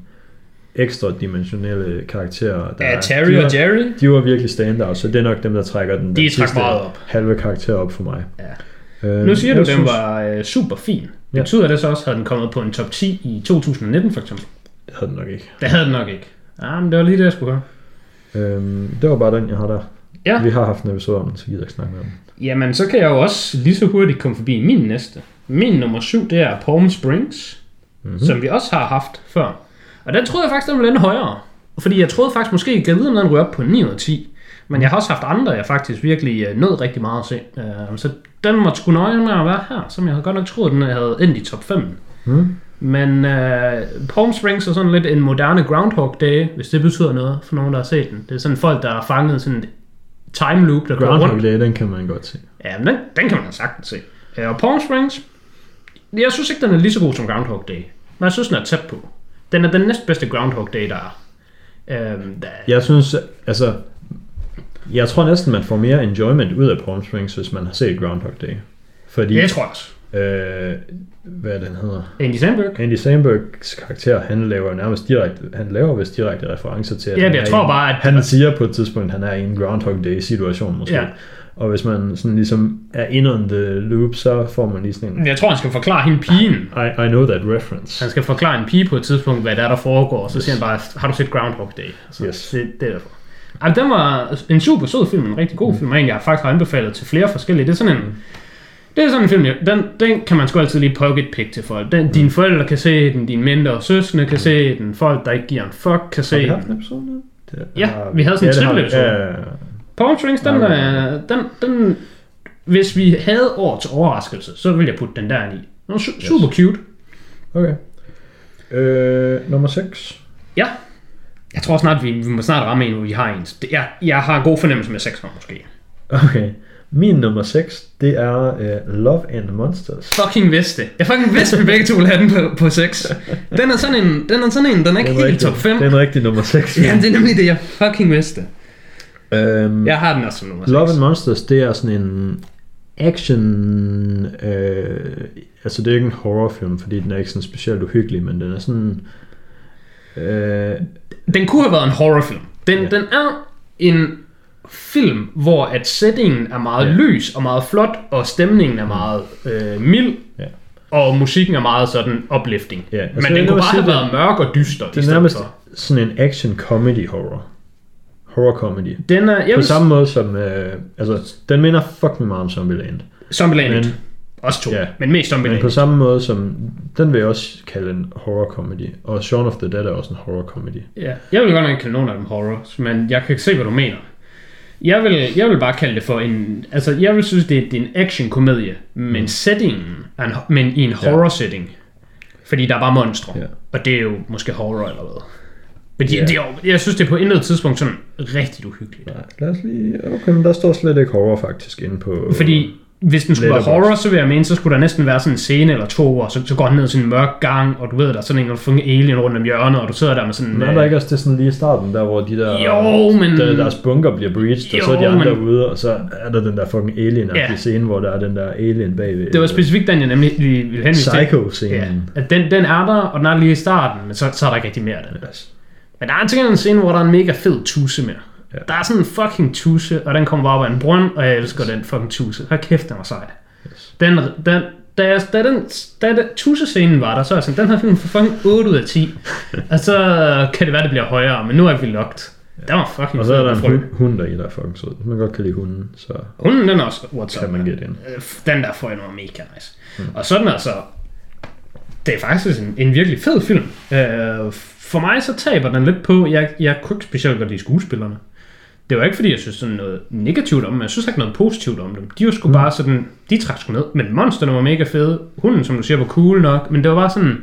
ekstra dimensionelle karakterer, der Ja, er, Terry de var, og Jerry, de var virkelig standout, så det er nok dem, der trækker den, De den meget op. halve karakter op for mig. Ja. Øh, Nu siger du, jeg den synes- var øh, super fin. Ja. Betyder det så også, at den kommet på en top 10 i 2019 for eksempel? Det havde den nok ikke. Det havde den nok ikke. Ja, men det var lige det, jeg skulle høre. Øhm, det var bare den, jeg har der. Ja. Vi har haft en episode om den, så gider jeg ikke snakke med den. Jamen, så kan jeg jo også lige så hurtigt komme forbi min næste. Min nummer syv, det er Palm Springs, Mhm. mm-hmm. som vi også har haft før. Og den troede jeg faktisk, den ville ende højere. Fordi jeg troede faktisk måske, at jeg vide, om den ryger op på 9 ud af 10. Men jeg har også haft andre, jeg faktisk virkelig øh, nød rigtig meget at se. Øh, så den måtte sgu nøje med at være her, som jeg havde godt nok troet, den havde endt i top 5. Mm. Men øh, Palm Springs er sådan lidt en moderne Groundhog Day, hvis det betyder noget for nogen, der har set den. Det er sådan folk, der har fanget sådan et time loop, der går rundt. Groundhog Day, den kan man godt se. Ja, men den, den kan man sagtens se. Øh, Og Palm Springs, jeg synes ikke, den er lige så god som Groundhog Day. Men jeg synes, den er tæt på. Den er den næstbedste Groundhog Day, der er. Øhm, der, Jeg synes, altså... Jeg tror næsten, man får mere enjoyment ud af Palm Springs, hvis man har set Groundhog Day. Fordi, jeg tror også. øh, hvad den hedder, Andy Samberg. Andy Sambergs karakter, han laver nærmest direkte, han laver vist direkte referencer til, at Ja, jeg tror i, bare, at- han siger på et tidspunkt, at han er i en Groundhog Day situation måske. Ja. Og hvis man sådan ligesom er in on the loop, så får man lige sådan en, Jeg tror, han skal forklare hende pigen. I, I know that reference. Han skal forklare en pige på et tidspunkt, hvad der er, der foregår. Og så siger han bare, har du set Groundhog Day? Så Yes. det, det er derfor. Ej, den var en super sød film, en rigtig god film, og en, jeg faktisk har anbefalet til flere forskellige. Det er sådan en, det er sådan en film, den, den kan man sgu altid lige pocket pick til folk. Den, Dine forældre kan se den, dine mindre søskende kan se den, folk, der ikke giver en fuck, kan Har se vi haft den. en episode nu? Det, Ja, vi havde sådan en det har vi. triple-episode. Ja, ja, ja. Palm Springs, den, Ja, er, den, den, hvis vi havde år til overraskelse, så ville jeg putte den der i. Den var su- super cute. Okay. Øh, nummer 6. Ja. Jeg tror snart, vi, vi må snart ramme en, hvor vi har en. Jeg, jeg har god fornemmelse med 6 måske. Okay. Min nummer 6, det er uh, Love and Monsters. Fucking vidste. Jeg fucking vidste, at vi begge to ville have den på, på 6. Den er sådan en, den er sådan en, den er ikke Den helt rigtig- top 5. Det er en rigtig nummer 6. Ja, det er nemlig det, jeg fucking vidste. Øhm, Jeg har den også som nummer 6. Love and Monsters, det er sådan en action... Øh, altså, det er ikke en horrorfilm, fordi den er ikke sådan specielt uhyggelig, men den er sådan... Øh, Den kunne have været en horrorfilm. Den, Ja. den er en film, hvor at settingen er meget Ja. lys og meget flot, og stemningen er meget øh, mild, Ja. og musikken er meget sådan uplifting. Ja, altså, Men den kunne bare have det- været mørk og dyster det er nærmest for. sådan en action comedy horror. Horror comedy. Den er, jeg På vil, samme måde som... Øh, altså, den minder fucking meget om Zombieland. Zombieland men, også to, Ja. ja. men mest Men Zombieland. på samme måde som... Den vil jeg også kalde en horror comedy. Og Shaun of the Dead er også en horror comedy. Ja, jeg vil godt nok kalde nogen af dem horror, men jeg kan se, hvad du mener. Jeg vil, jeg vil bare kalde det for en... Altså, jeg vil synes, det er, det er en action-komedie, men mm. settingen er en, men i en horror-setting. Fordi der er bare monstre. Ja. Og det er jo måske horror eller hvad. Men de, Ja. yeah. jo, jeg synes, det er på intet tidspunkt sådan rigtig uhyggeligt. Nej, lad os lige... Okay, men der står slet ikke horror faktisk inde på... Fordi hvis den skulle være Letterboxd. horror, så vil jeg mene, så skulle der næsten være sådan en scene eller to, og så, så går den ned i sådan en mørk gang, og du ved, der er sådan en, en alien rundt om hjørnet, og du sidder der med sådan... Men er der ikke også det sådan lige i starten, der hvor de der... Jo, men- Der, deres bunker bliver breached, og så er de Jo, andre men- ude, og så er der den der fucking alien Ja. scene, hvor der er den der alien bagved. Det var specifikt den, jeg nemlig ville ville henvise til. Psycho-scenen. Ja, at den, den er der, og den er lige i starten, men så, så er der ikke rigtig mere af den. Yes. Men der er til en scene, hvor der er en mega fed tusse med. Ja. Der er sådan en fucking tusse, og den kommer bare op af en brønd, og jeg elsker den fucking tusse. Hold kæft, den var sej. Yes. Den, den, da, jeg, da, den, da den tusse-scenen var der, så er jeg sådan, den her film får fucking 8 ud af 10. (laughs) og så kan det være, det bliver højere, men nu er vi locked. Den var fucking Og så er der en hund, hund der i, der er fucking sød. Man godt kan lide hunden, så Hunden, den er også what's kan up. man gætte ind. Øh, Den der får jeg noget mega nice. Mm. Og sådan altså, det er faktisk en, en virkelig fed film. Øh, for mig så taber den lidt på, jeg, jeg kunne ikke specielt godt lide skuespillerne. Det var ikke fordi, jeg synes sådan noget negativt om dem, jeg synes ikke noget positivt om dem. De var sgu mm. bare sådan, de trak sgu ned. Men monsterne var mega fede. Hunden, som du siger, var cool nok, men det var bare sådan,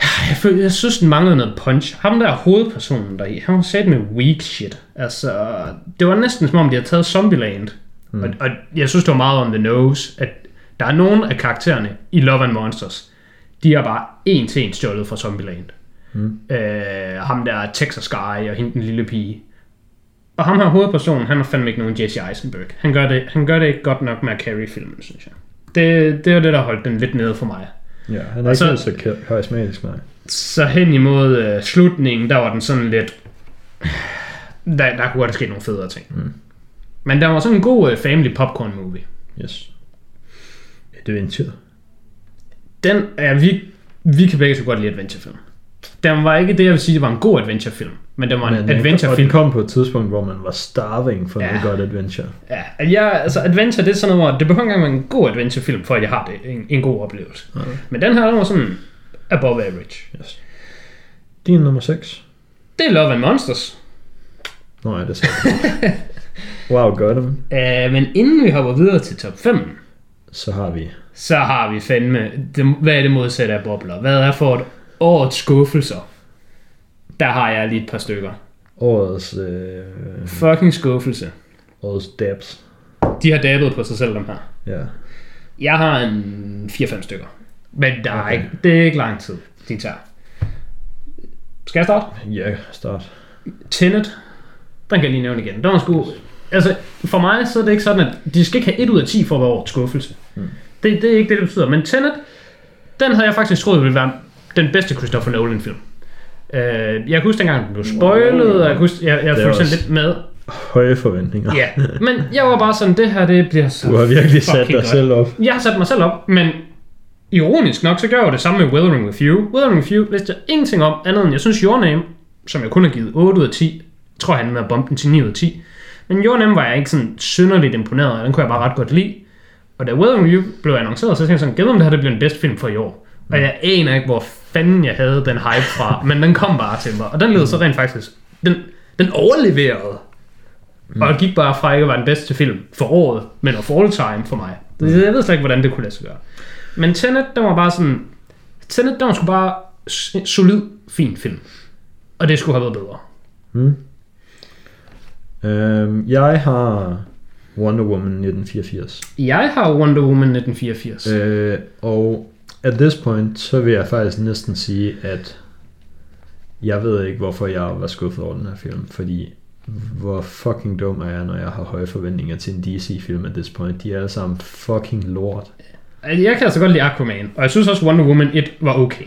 jeg, følte, jeg synes, den manglede noget punch. Ham der hovedpersonen der i, han var sat med weak shit. Altså, det var næsten som om, de havde taget Zombieland. Mm. Og, og, jeg synes, det var meget on the nose, at der er nogle af karaktererne i Love and Monsters, de er bare en til en stjålet fra Zombieland. Mm. Øh, ham der er Texas Guy og hende den lille pige. Og ham her hovedpersonen, han er fandme ikke nogen Jesse Eisenberg. Han gør det, han gør det ikke godt nok med at carry filmen, synes jeg. Det, det var det, der holdt den lidt nede for mig. Ja, han er Og ikke så- så, så karismatisk, nej. Så hen imod øh, slutningen, der var den sådan lidt... Der, der kunne godt ske nogle federe ting. Mm. Men der var sådan en god øh, family popcorn movie. Yes. Adventure. Den er vi... Vi kan begge så godt lide adventurefilm. den var ikke det, jeg vil sige, det var en god adventurefilm. Men det var en Men, øh, den adventurefilm. kom på et tidspunkt, hvor man var starving for Ja. noget godt adventure. Ja, jeg, altså adventure, det er sådan noget, hvor det behøver ikke engang være en god adventurefilm, for at jeg har det, en, en god oplevelse. Ja. Men den her, den var sådan above average. Yes. Din nummer 6. Det er Love and Monsters. Nå ja, det jeg. (laughs) Wow, gør dem. Uh, men inden vi hopper videre til top 5, Så har vi så har vi fandme, det, hvad er det modsatte af bobler? Hvad er for et årets skuffelser? Der har jeg lige et par stykker. årets, øh, Fucking skuffelse. årets dabs. De har dabbet på sig selv, dem her. Ja. Jeg har en 4-5 stykker. Men der er Okay. ikke, det er ikke lang tid, de tager. Skal jeg starte? Ja, start. Tenet, den kan jeg lige nævne igen. Den var sgu... Altså, for mig så er det ikke sådan, at de skal ikke have 1 ud af 10 for at være årets skuffelse. Mm. Det, det er ikke det, det betyder. Men Tenet, den havde jeg faktisk troet ville være den bedste Christopher Nolan-film. Uh, jeg kan huske dengang, den blev spoilet, og jeg, kan huske, jeg, jeg fulgte sådan lidt med. Høje forventninger. Ja, men jeg var bare sådan, det her, det bliver så Du har virkelig sat dig godt. selv op. Jeg har sat mig selv op, men ironisk nok, så gør jeg det samme med Wuthering With You. Wuthering With You vidste jeg ingenting om, andet end jeg synes Your Name, som jeg kun har givet 8 ud af 10, tror jeg, han med at bombe den til 9 ud af 10. Men Your Name var jeg ikke sådan synderligt imponeret af, den kunne jeg bare ret godt lide. Og da Wuthering With You blev annonceret, så tænkte jeg sådan, gad om det her det bliver den bedste film for i år. Og jeg aner ikke, hvor fanden jeg havde den hype fra, (laughs) men den kom bare til mig. Og den led så rent faktisk, den, den overleverede. Mm. Og gik bare fra ikke at være den bedste film for året, men for all time for mig. Det, jeg ved slet ikke, hvordan det kunne lade sig gøre. Men Tenet, den var bare sådan... Tenet, den var sgu bare solid, fin film. Og det skulle have været bedre. Mm. Øhm, jeg har Wonder Woman 1984. Jeg har Wonder Woman 1984. Øh. Øh, og at this point, så vil jeg faktisk næsten sige, at jeg ved ikke, hvorfor jeg var skuffet over den her film, fordi hvor fucking dum er jeg, når jeg har høje forventninger til en DC-film at this point. De er alle sammen fucking lort. Altså, jeg kan altså godt lide Aquaman, og jeg synes også Wonder Woman 1 var okay.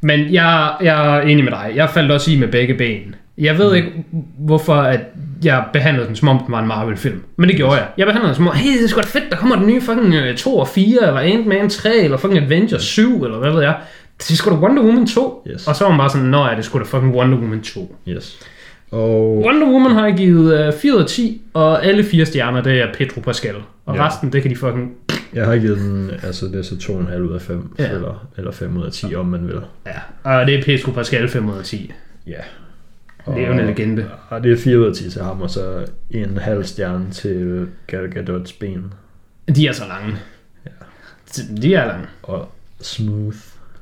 Men jeg, jeg er enig med dig. Jeg faldt også i med begge ben. Jeg ved ikke, hvorfor at jeg behandlede den, som om den var en Marvel-film. Men det gjorde jeg. Jeg behandlede den som om, hey, det er sgu da fedt, der kommer den nye fucking øh, 2 og 4, eller Ant-Man 3, eller fucking Avengers 7, eller hvad ved jeg. Det er sgu da Wonder Woman 2. Yes. Og så var man bare sådan, nå ja, det er sgu da fucking Wonder Woman 2. Yes. Og Wonder Woman har jeg givet øh, 4 ud af 10, og alle fire stjerner, det er Pedro Pascal. Og Ja. resten, det kan de fucking... jeg har givet den, altså det er så 2,5 ud af 5, Ja. ja. eller, eller 5 ud af 10, om man vil. Ja, og det er Pedro Pascal 5 ud af 10. Ja. Levende legende. Og det er 4 ud af 10 til ham, og så en halv stjerne til Gal Gadots ben. De er så lange. Ja. De er lange. Og smooth.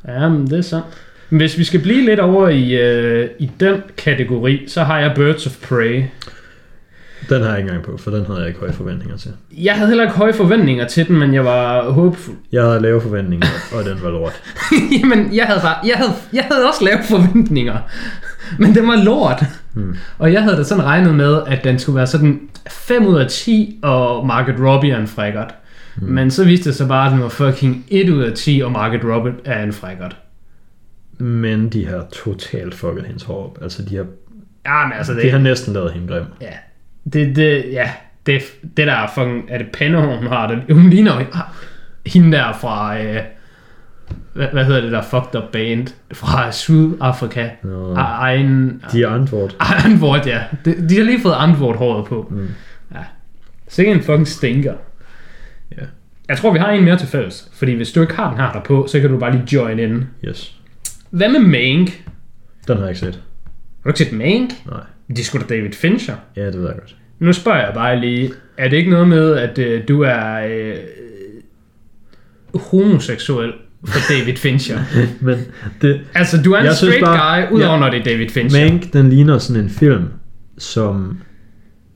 Ja, men det er sandt. Men Hvis vi skal blive lidt over i, øh, i den kategori, så har jeg Birds of Prey. Den har jeg ikke engang på, for den havde jeg ikke høje forventninger til. Jeg havde heller ikke høje forventninger til den, men jeg var håbefuld. Jeg havde lave forventninger, og den var lort. (laughs) Jamen, jeg havde, bare, jeg, havde, jeg havde også lavet forventninger, (laughs) men det var lort. Hmm. Og jeg havde da sådan regnet med, at den skulle være sådan 5 ud af 10, og Margaret Robbie er en frækkert. Hmm. Men så viste det sig bare, at den var fucking 1 ud af 10, og Margaret Robbie er en frækkert. Men de har totalt fucket hendes hår op. Altså, de har, Ja, men altså, det, de har næsten lavet hende grim. Ja, det, det, ja, det, det der er fucking, er det pandehår, hun har? Det, hun ligner jo hende der fra, øh, hvad, hvad hedder det der fucked up band, fra Sydafrika. Ej, Egen, De er antwort. (laughs) Antwort, ja. De, de har lige fået Antwort håret på. Mm. Ja. Sikkert en fucking stinker. Ja. Jeg tror, vi har en mere til fælles. Fordi hvis du ikke har den her der på, så kan du bare lige join in. Yes. Hvad med Mank? Den har jeg ikke set. Har du ikke set Mank? Nej. Det er sgu da David Fincher. Ja, det ved jeg godt. Nu spørger jeg bare lige, er det ikke noget med, at øh, du er øh, homoseksuel for David Fincher? (laughs) Men det, altså, du er en straight bare- guy, udover ja. når det er David Fincher. Mank, den ligner sådan en film, som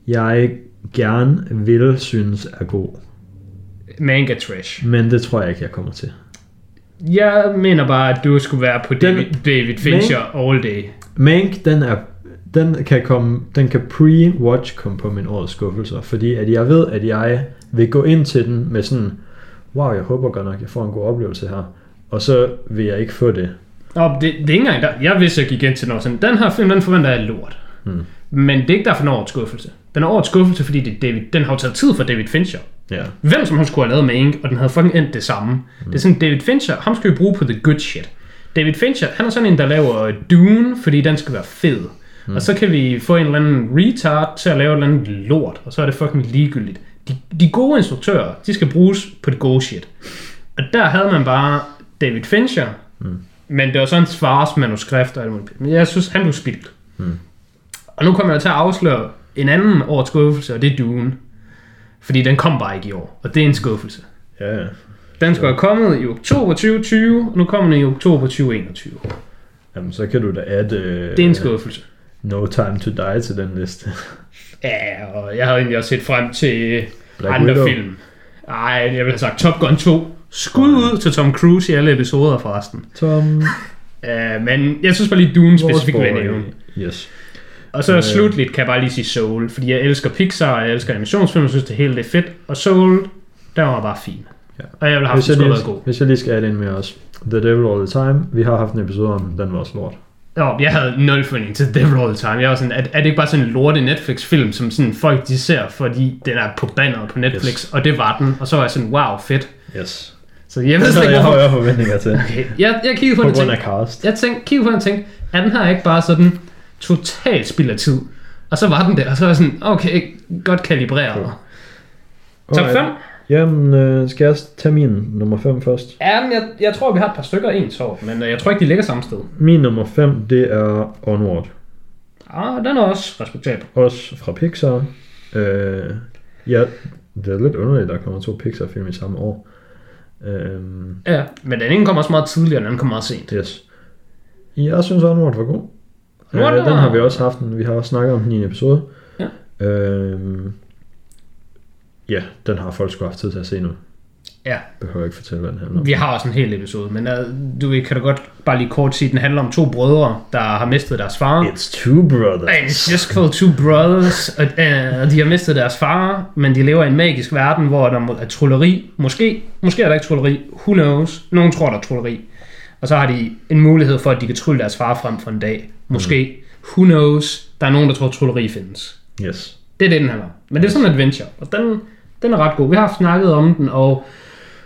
jeg gerne vil synes er god. Mank er trash. Men det tror jeg ikke, jeg kommer til. Jeg mener bare, at du skulle være på Den- David, David Fincher all day. Mank, den er den kan komme, den kan pre-watch komme på min årets skuffelser, fordi at jeg ved, at jeg vil gå ind til den med sådan, wow, jeg håber godt nok, jeg får en god oplevelse her, og så vil jeg ikke få det. Nå, det, det er ikke engang der. Jeg vidste, jeg gik ind til noget sådan, den her film, den forventer jeg er lort. Hmm. Men det er ikke derfor, den er årets skuffelse. Den er årets skuffelse, fordi det David, den har jo taget tid for David Fincher. Ja. Hvem som helst skulle have lavet Mank, og den havde fucking endt det samme. Mm. Det er sådan, David Fincher, ham skal vi bruge på the good shit. David Fincher, han er sådan en, der laver Dune, fordi den skal være fed. Mm. Og så kan vi få en eller anden retard til at lave et eller andet lort, og så er det fucking ligegyldigt. De, de gode instruktører, de skal bruges på det gode shit. Og der havde man bare David Fincher, mm. men det var sådan en svars manuskript og alt muligt. Men jeg synes, han blev spildt. Mm. Og nu kommer jeg til at afsløre en anden års skuffelse, og det er Dune. Fordi den kom bare ikke i år, og det er en skuffelse. Ja, ja. Den skulle have kommet i oktober 2020, og nu kommer den i oktober 2021. Jamen, så kan du da adde Det er en skuffelse. No Time to Die til den liste. Ja, og jeg havde egentlig også set frem til Black andre Widow. film. Ej, jeg ville have sagt Top Gun 2. Skud ud til Tom Cruise i alle episoder forresten. Tom, Uh, (laughs) men jeg synes bare lige Dune specifikt vil nævne. Yes. Og så Øh. uh, slutligt kan jeg bare lige sige Soul, fordi jeg elsker Pixar, og jeg elsker animationsfilm, jeg synes det hele det er fedt. Og Soul, der var bare fin. Ja. Og jeg vil have Hvis haft jeg, den lige, have god. hvis jeg lige skal adde ind med os. The Devil All The Time. Vi har haft en episode om, den var også lort. Jo, jeg havde nul forventning til Devil All the Time. Jeg var sådan, er, er det ikke bare sådan en lorte Netflix-film, som sådan folk de ser, fordi den er på banneret på Netflix, Yes. og det var den. Og så var jeg sådan, wow, fedt. Yes. Så jeg ved slet ikke, jeg hvorfor. højere forventninger til. Okay. Jeg, jeg kiggede på, På den grund af cast. jeg tænkte, kiggede på den tænkte, er den her ikke bare sådan totalt spild af tid? Og så var den der, og så var jeg sådan, okay, godt kalibreret. Top 5? Jamen, øh, skal jeg tage min nummer 5 først? Ja, men jeg, jeg tror, vi har et par stykker ens år, men øh, jeg tror ikke, de ligger samme sted. Min nummer 5, det er Onward. Ah, den er også respektabel. Også fra Pixar. Øh, ja, det er lidt underligt, at der kommer to Pixar-film i samme år. Øh, Ja, men den ene kom også meget tidligere, og den anden kom meget sent. yes. Jeg synes, Onward var god. Øh, den har vi også haft, vi har også snakket om den i en episode. Ja. Øh, ja, den har folk sgu haft tid til at se nu. Ja, Behøver ikke fortælle, hvad den handler om. vi har også en hel episode, men uh, du kan du godt bare lige kort sige, at den handler om to brødre, der har mistet deres far. It's two brothers. And it's just called two brothers, og uh, de har mistet deres far, men de lever i en magisk verden, hvor der er trolleri. Måske, måske er der ikke trolleri, who knows. Nogen tror, der er trolleri. Og så har de en mulighed for, at de kan trylle deres far frem for en dag. Måske, who knows. Der er nogen, der tror, at trolleri findes. Yes. Det er det, den handler. Men det er sådan en adventure, og den, den er ret god. Vi har snakket om den, og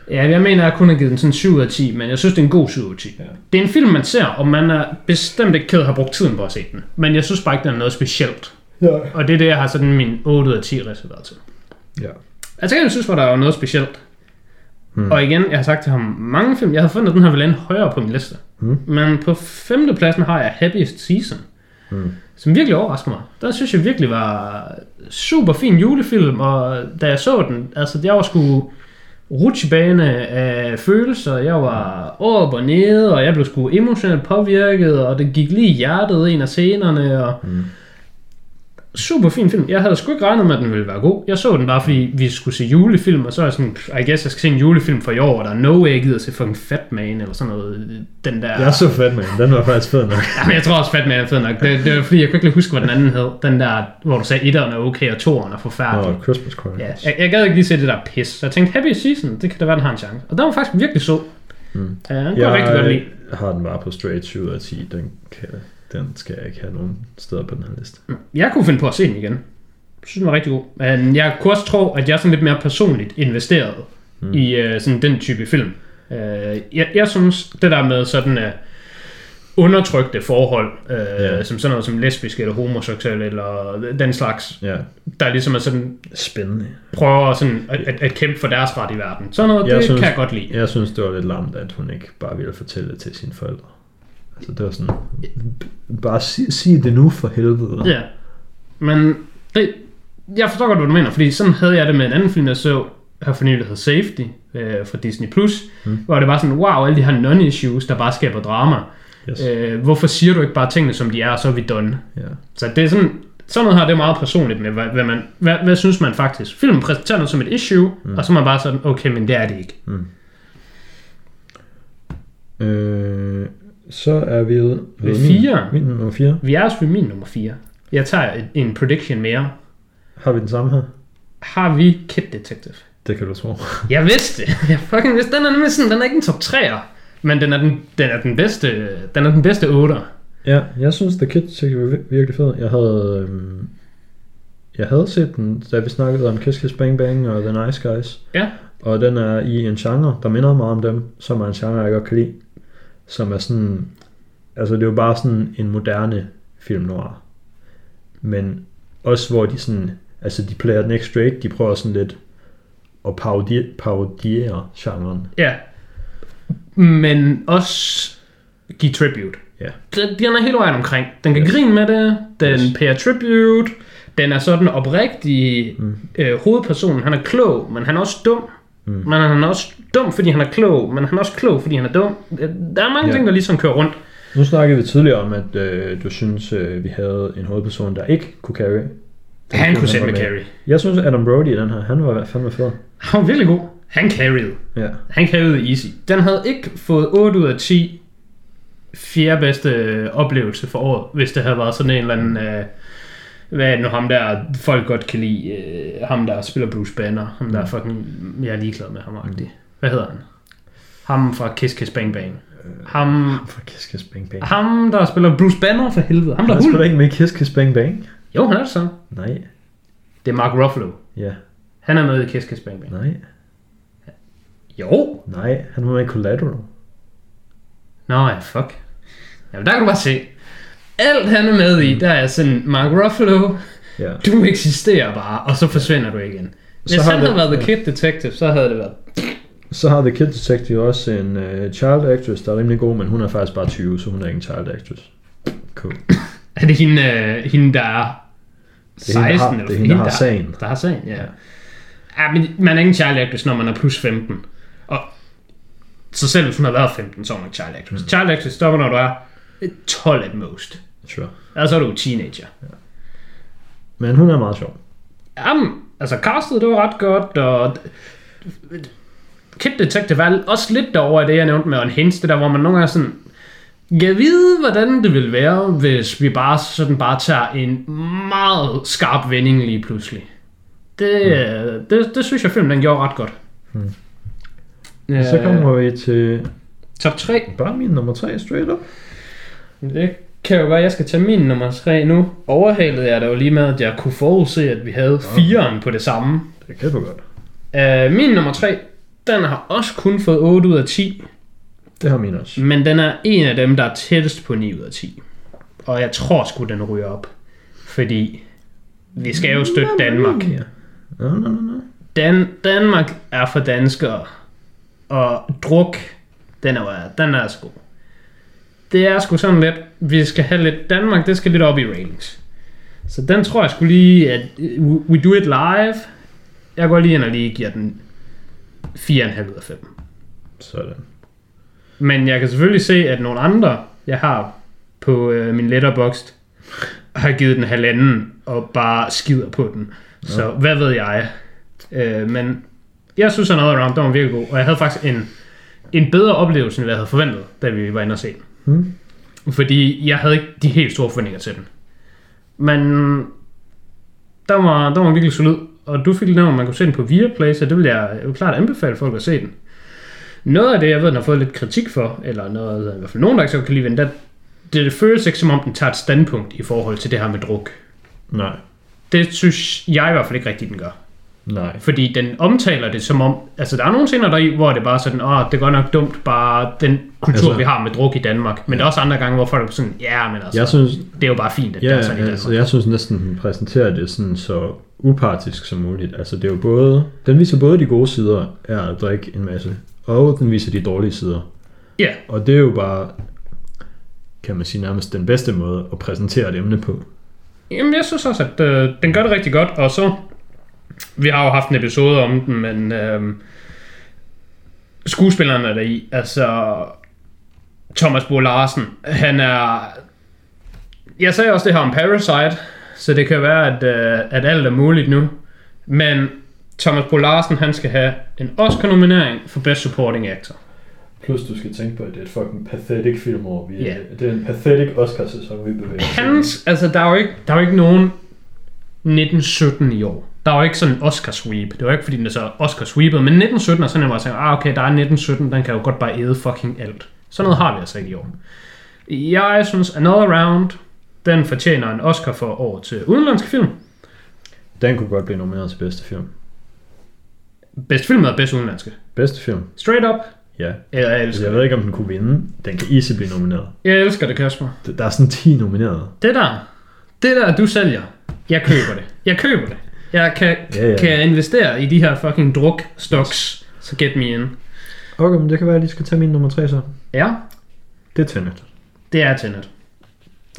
ja, jeg mener, jeg kun har givet den sådan 7 ud af 10, men jeg synes, det er en god 7 ud af 10. Ja. Det er en film, man ser, og man er bestemt ikke ked af at have brugt tiden på at se den. Men jeg synes bare ikke, den er noget specielt. Ja. Og det er det, jeg har sådan min 8 ud af 10 reserveret til. Ja. Altså, jeg synes, at der var noget specielt. Hmm. Og igen, jeg har sagt til ham mange film. Jeg havde fundet, at den her ville ende højere på min liste. Hmm. Men på femtepladsen har jeg Happiest Season. Hmm. Som virkelig overrasker mig. Der synes jeg virkelig var super fin julefilm, og da jeg så den, altså jeg var sgu rutsjebane af følelser. Jeg var op og nede, og jeg blev sgu emotionelt påvirket, og det gik lige i hjertet en af scenerne, og Mm super fin film. Jeg havde sgu ikke regnet med, at den ville være god. Jeg så den bare, fordi vi skulle se julefilm, og så er jeg sådan, I guess, jeg skal se en julefilm for i år, og der er no way, jeg gider se fucking Fat Man, eller sådan noget. Den der... Jeg så fedt med den. Var faktisk fed nok. Jamen, jeg tror også, Fat Man er fed nok. Det, det var fordi, jeg kunne ikke lige huske, hvad den anden hed. Den der, hvor du sagde, etteren er okay, og toeren er forfærdelig. Og Christmas Chronicles. Ja, jeg, jeg gad ikke lige se det der pis. Så jeg tænkte, Happy Season, det kan da være, den har en chance. Og den var faktisk virkelig så. Mm. Ja, den kunne jeg rigtig godt lide. Jeg har den bare på straight 7 ud af 10. Den, kan, den skal jeg ikke have nogen steder på den her liste. Jeg kunne finde på at se den igen. Jeg synes, den var rigtig god. Men jeg kunne også tro, at jeg er sådan lidt mere personligt investeret Mm. mm. i uh, sådan den type film. Uh, jeg, jeg synes, det der med sådan uh, undertrykte forhold, Ja. yeah. som sådan noget som lesbisk eller homoseksuel eller den slags, Ja, der ligesom er sådan, spændende. prøver sådan at, at, at kæmpe for deres ret i verden. Sådan noget, Jeg det synes- kan jeg godt lide. Jeg synes, det var lidt lamt, at hun ikke bare ville fortælle det til sine forældre. Altså, det var sådan... Bare sig, sig det nu for helvede. Ja. Men det, jeg forstår godt, hvad du mener, fordi sådan havde jeg det med en anden film, jeg så her for nylig, der hed Safety øh, fra Disney+, Plus, Mm. hvor det var sådan, wow, alle de her non-issues, der bare skaber drama. Yes. Øh, hvorfor siger du ikke bare tingene, som de er, og så er vi done? Ja. Så det er sådan, sådan noget her, det er meget personligt med, hvad, hvad, man, hvad, hvad synes man faktisk? Filmen præsenterer noget som et issue, mm. og så er man bare sådan, okay, men det er det ikke. Mm. Øh, så er vi ved Ved min- fire. Min nummer 4. Vi er også ved min nummer 4. Jeg tager en prediction mere. Har vi den samme her? Har vi Kid Detective? Det kan du tro. Jeg vidste det. Jeg fucking vidste. Den er nemlig sådan, den er ikke en top 3'er. Men den er den, den, er den bedste, den er den bedste 8'er. Ja, jeg synes, The Kid Detective var vir- virkelig fed. Jeg havde, øhm, jeg havde set den, da vi snakkede om Kiss Kiss Bang Bang og The Nice Guys. Ja. Og den er i en genre, der minder meget om dem, som er en genre, jeg godt kan lide. Som er sådan, altså det er jo bare sådan en moderne film noir. Men også hvor de sådan, altså de player den ikke straight, de prøver sådan lidt at parodiere, parodiere genren. Ja. Men også give tribute. Ja. Den, den er helt vejen omkring. Den kan Yes. grine med det. Den Yes. payer tribute. Den er sådan oprigtig mm. øh, hovedpersonen. Han er klog, men han er også dum. Mm. Men han er også dum, fordi han er klog. Men han er også klog, fordi han er dum. Øh, Der er mange Ja. ting, der ligesom kører rundt. Nu snakkede vi tidligere om, at øh, du synes, øh, vi havde en hovedperson, der ikke kunne carry. Den Han kunne sætte med med. carry. Jeg synes, Adam Brody i den her, han var fandme fed. Han var virkelig god. Han carried. Ja. Han carried easy. Den havde ikke fået 8 ud af 10 fjerde bedste øh, oplevelse for året, hvis det havde været sådan en eller anden... Øh, hvad er det nu ham der, folk godt kan lide, øh, ham der spiller Bruce Banner, ham der er fucking, jeg er ligeglad med ham, mm. Hvad hedder han? Ham fra Kiss Kiss Bang Bang. Ham, For Kiss Kiss Bang Bang. ham der spiller Bruce Banner for helvede. Ham der Han er spiller ikke med Kiss Kiss Bang Bang. Jo, han er det så. Nej. Det er Mark Ruffalo. Ja. Han er med i Kiss Kiss Bang Bang. Nej. Jo. Nej. Han var med i Collateral. Nå ja, fuck. Jamen der kan du bare se. Alt han er med i, der er sådan, Mark Ruffalo, Ja. du eksisterer bare, og så forsvinder du igen. Hvis Så han det- havde været The ja. Kid Detective, så havde det været... Så har The Kid Detective også en uh, child actress, der er rimelig god, men hun er faktisk bare 20, så hun er ikke en child actress. Cool. (laughs) Er det hende, øh, hende der er Det er hende, der 16? har, eller det er hende, der har sagen. Der har sagen, ja. Ja, men man er ikke en child actress, når man er plus 15. Og så selv hvis hun har været 15, så er hun ikke child actress. Mm. Child actress stopper, når du er 12 at most. Sure. Altså så er du teenager. Men hun er meget sjov. Jamen, altså castet, det var ret godt, og Kid Detective er også lidt derover i det, jeg nævnte med en hens, det der, hvor man nogle gange sådan, jeg ved, hvordan det vil være, hvis vi bare sådan bare tager en meget skarp vending lige pludselig. Det, mm. det, det synes jeg, filmen den gjorde ret godt. Mm. Øh, Så kommer vi til Top 3. bare min nummer 3 straight up. Det kan jo være, at jeg skal tage min nummer 3 nu. Overhalede jeg da jo lige med, at jeg kunne forudse, at vi havde fireren på det samme. Det kan du godt. Uh, min nummer 3, den har også kun fået 8 ud af 10, Det har min også. men den er en af dem, der er tættest på 9 ud af 10. Og jeg tror sgu, den ryger op. Fordi vi skal jo støtte Danmark. Ja. Nå, nå, nå, nå. Dan- Danmark er for danskere. Og druk, den er, den er altså god. Det er sgu sådan lidt, vi skal have lidt, Danmark, det skal lidt op i ratings. Så den tror jeg skulle lige, at uh, we do it live. Jeg går lige ind og lige giver den 4,5 ud af 5. Sådan. Men jeg kan selvfølgelig se, at nogle andre, jeg har på øh, min letterboxd, har givet den halvanden og bare skider på den. Så hvad ved jeg? Øh, men jeg synes, at Another Round, den var virkelig god. Og jeg havde faktisk en, en bedre oplevelse, end hvad jeg havde forventet, da vi var inde og se den. Hmm. Fordi jeg havde ikke de helt store forventninger til den. Men der var, der var virkelig solid. Og du fik nævnt, at man kunne se den på Viaplay, så det vil jeg, vil klart anbefale folk at se den. Noget af det, jeg ved, den har fået lidt kritik for, eller noget, i hvert fald nogen, der ikke så kan lide den, der, det, det føles ikke som om, den tager et standpunkt i forhold til det her med druk. Nej. Det synes jeg i hvert fald ikke rigtigt, den gør. Nej. Fordi den omtaler det som om, altså der er nogle scener deri, hvor det er bare sådan, åh, det er godt nok dumt, bare den kultur, Altså- altså, vi har med druk i Danmark. Men der er også andre gange, hvor folk er sådan, ja, men altså, Jeg synes, det er jo bare fint, at ja, det er sådan i Danmark. altså, jeg synes næsten, den præsenterer det sådan så upartisk som muligt. Altså, det er jo både, den viser både de gode sider af at drikke en masse, og den viser de dårlige sider. Ja, Og det er jo bare, kan man sige, nærmest den bedste måde at præsentere et emne på. Jamen, jeg synes også, at øh, den gør det rigtig godt, og så, vi har jo haft en episode om den, men øh, skuespillerne er der i, altså Thomas Bo Larsen, han er, jeg sagde også det her om Parasite, så det kan være, at, øh, at alt er muligt nu, men Thomas Bo Larsen, han skal have en Oscar-nominering for Best Supporting Actor. Plus du skal tænke på, at det er et fucking pathetic filmår. Vi, Ja. Det er en pathetic Oscar-sæson, vi bevæger. Hans, altså der er jo ikke, der er jo ikke nogen 1917 i år. Der er jo ikke sådan en Oscar sweep. Det var ikke fordi den er så Oscar sweepet, men 1917 er sådan, at man tænker, ah okay, der er 1917, den kan jo godt bare æde fucking alt. Sådan noget har vi altså ikke i år. Jeg synes, Another Round, den fortjener en Oscar for år til udenlandske film. Den kunne godt blive nomineret til bedste film. Bedste film er bedste udenlandske. Bedste film. Straight up, Ja. Jeg Altså, elsker jeg ved ikke, om den kunne vinde. Den kan easy blive nomineret. Jeg elsker det, Kasper. Der er sådan 10 nomineret. Det der, det der, du sælger, jeg køber det. Jeg køber det. Jeg kan, Ja, ja. kan investere i de her fucking druk stocks, så get me in. Okay, men det kan være, at jeg lige skal tage min nummer 3 så. Ja, Det er Tenet. det er Tenet. Jeg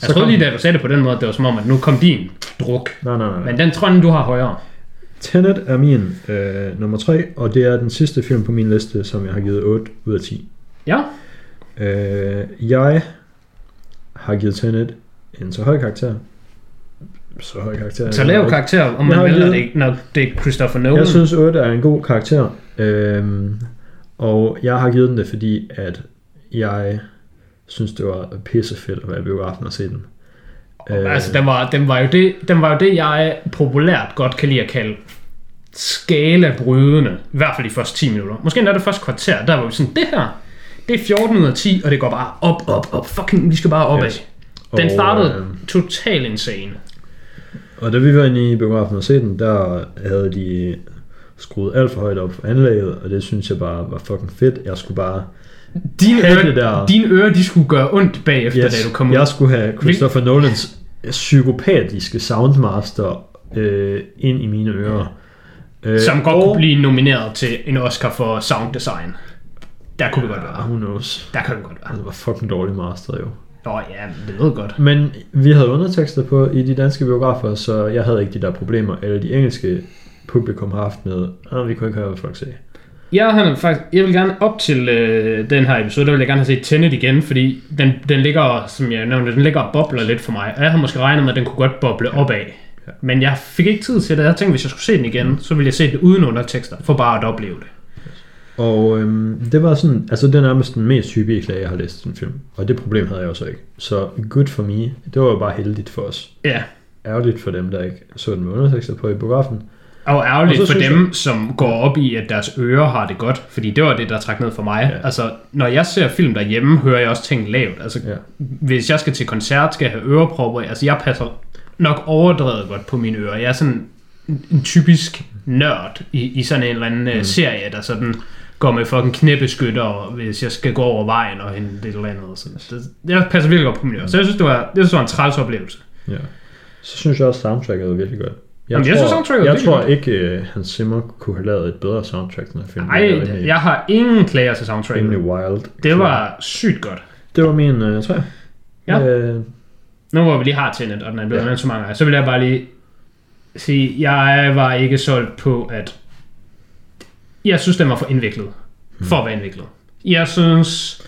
Så troede kom- lige, da du sagde det på den måde, det var som om, at nu kom din druk. Nej, nej, nej. Men den tror jeg, du har højere. Tenet er min øh, nummer 3, og det er den sidste film på min liste, som jeg har givet 8 ud af 10. Ja, Øh, jeg har givet Tenet en så høj karakter. Så høj karakter. så lav karakter, om man vælger det ikke, når det er Christopher Nolan. Jeg synes 8 er en god karakter. Øhm, og jeg har givet den det, fordi at jeg synes, det var pissefedt at være i biografen og se den. Øh, Altså, den var, den, var jo det, den var jo det, jeg populært godt kan lide at kalde skala-brydende. I hvert fald de første 10 minutter. Måske endda det første kvarter, der var jo sådan, det her, det er 14 ud af 10, og det går bare op, op, op. Fucking, vi skal bare opad. Yes. Den startede øh, totalt insane. Og da vi var inde i biografen og se den, der havde de skruet alt for højt op for anlægget, og det synes jeg bare var fucking fedt. Jeg skulle bare... Dine ører, det der- dine ører, de skulle gøre ondt bagefter, yes, da du kom ud. jeg skulle have Christopher Nolans psykopatiske soundmaster øh, ind i mine ører. Øh, Som godt og- kunne blive nomineret til en Oscar for sound design. Der kunne vi godt være. who knows. Der kan vi godt være. Det var fucking dårligt master jo. Nå ja, det ved godt. Men vi havde undertekster på i de danske biografer, så jeg havde ikke de der problemer, eller de engelske publikum har haft med, at vi kunne ikke høre, hvad folk sagde. Jeg, har faktisk, jeg vil gerne op til øh, den her episode, der vil jeg gerne have set Tenet igen, fordi den, den ligger, som jeg nævnte, den ligger og bobler lidt for mig. Og jeg har måske regnet med, at den kunne godt boble opad. Ja. Men jeg fik ikke tid til det. Jeg tænkte, hvis jeg skulle se den igen, så ville jeg se det uden undertekster, for bare at opleve det. Og øhm, det var sådan, altså det er nærmest den mest hyppige klage, jeg har læst i en film. Og det problem havde jeg jo så ikke. Så good for me. Det var jo bare heldigt for os. Ja, Ærgerligt for dem, der ikke så den med undertekster på i biografen. og ærgerligt Og for dem, som går op i, at deres ører har det godt, fordi det var det, der trak ned for mig. Ja. Altså, når jeg ser film derhjemme, hører jeg også ting lavt. Altså, Ja. hvis jeg skal til koncert, skal jeg have ørepropper. Altså, jeg passer nok overdrevet godt på mine ører. Jeg er sådan en, en typisk nørd i, i sådan en eller anden mm. serie, der sådan går med fucking knæbeskytter, hvis jeg skal gå over vejen og hente det eller andet. Så det, jeg passer virkelig godt på mine ører. Så jeg synes, det var, det var en træls oplevelse. Ja. Så synes jeg også, soundtracket var virkelig godt. Jeg Jamen, jeg synes, soundtracket jeg tror ikke, uh, Hans Zimmer kunne have lavet et bedre soundtrack til den her film. Nej, jeg har ingen klager til soundtracket. rimelig wild. Det var sygt godt. Det var min uh, træ. Ja. Øh, Nu hvor vi lige har Tenet, og den er blevet ja. så mange gange, så vil jeg bare lige sige, jeg var ikke solgt på, at jeg synes, den var for indviklet. For at være indviklet. Jeg synes,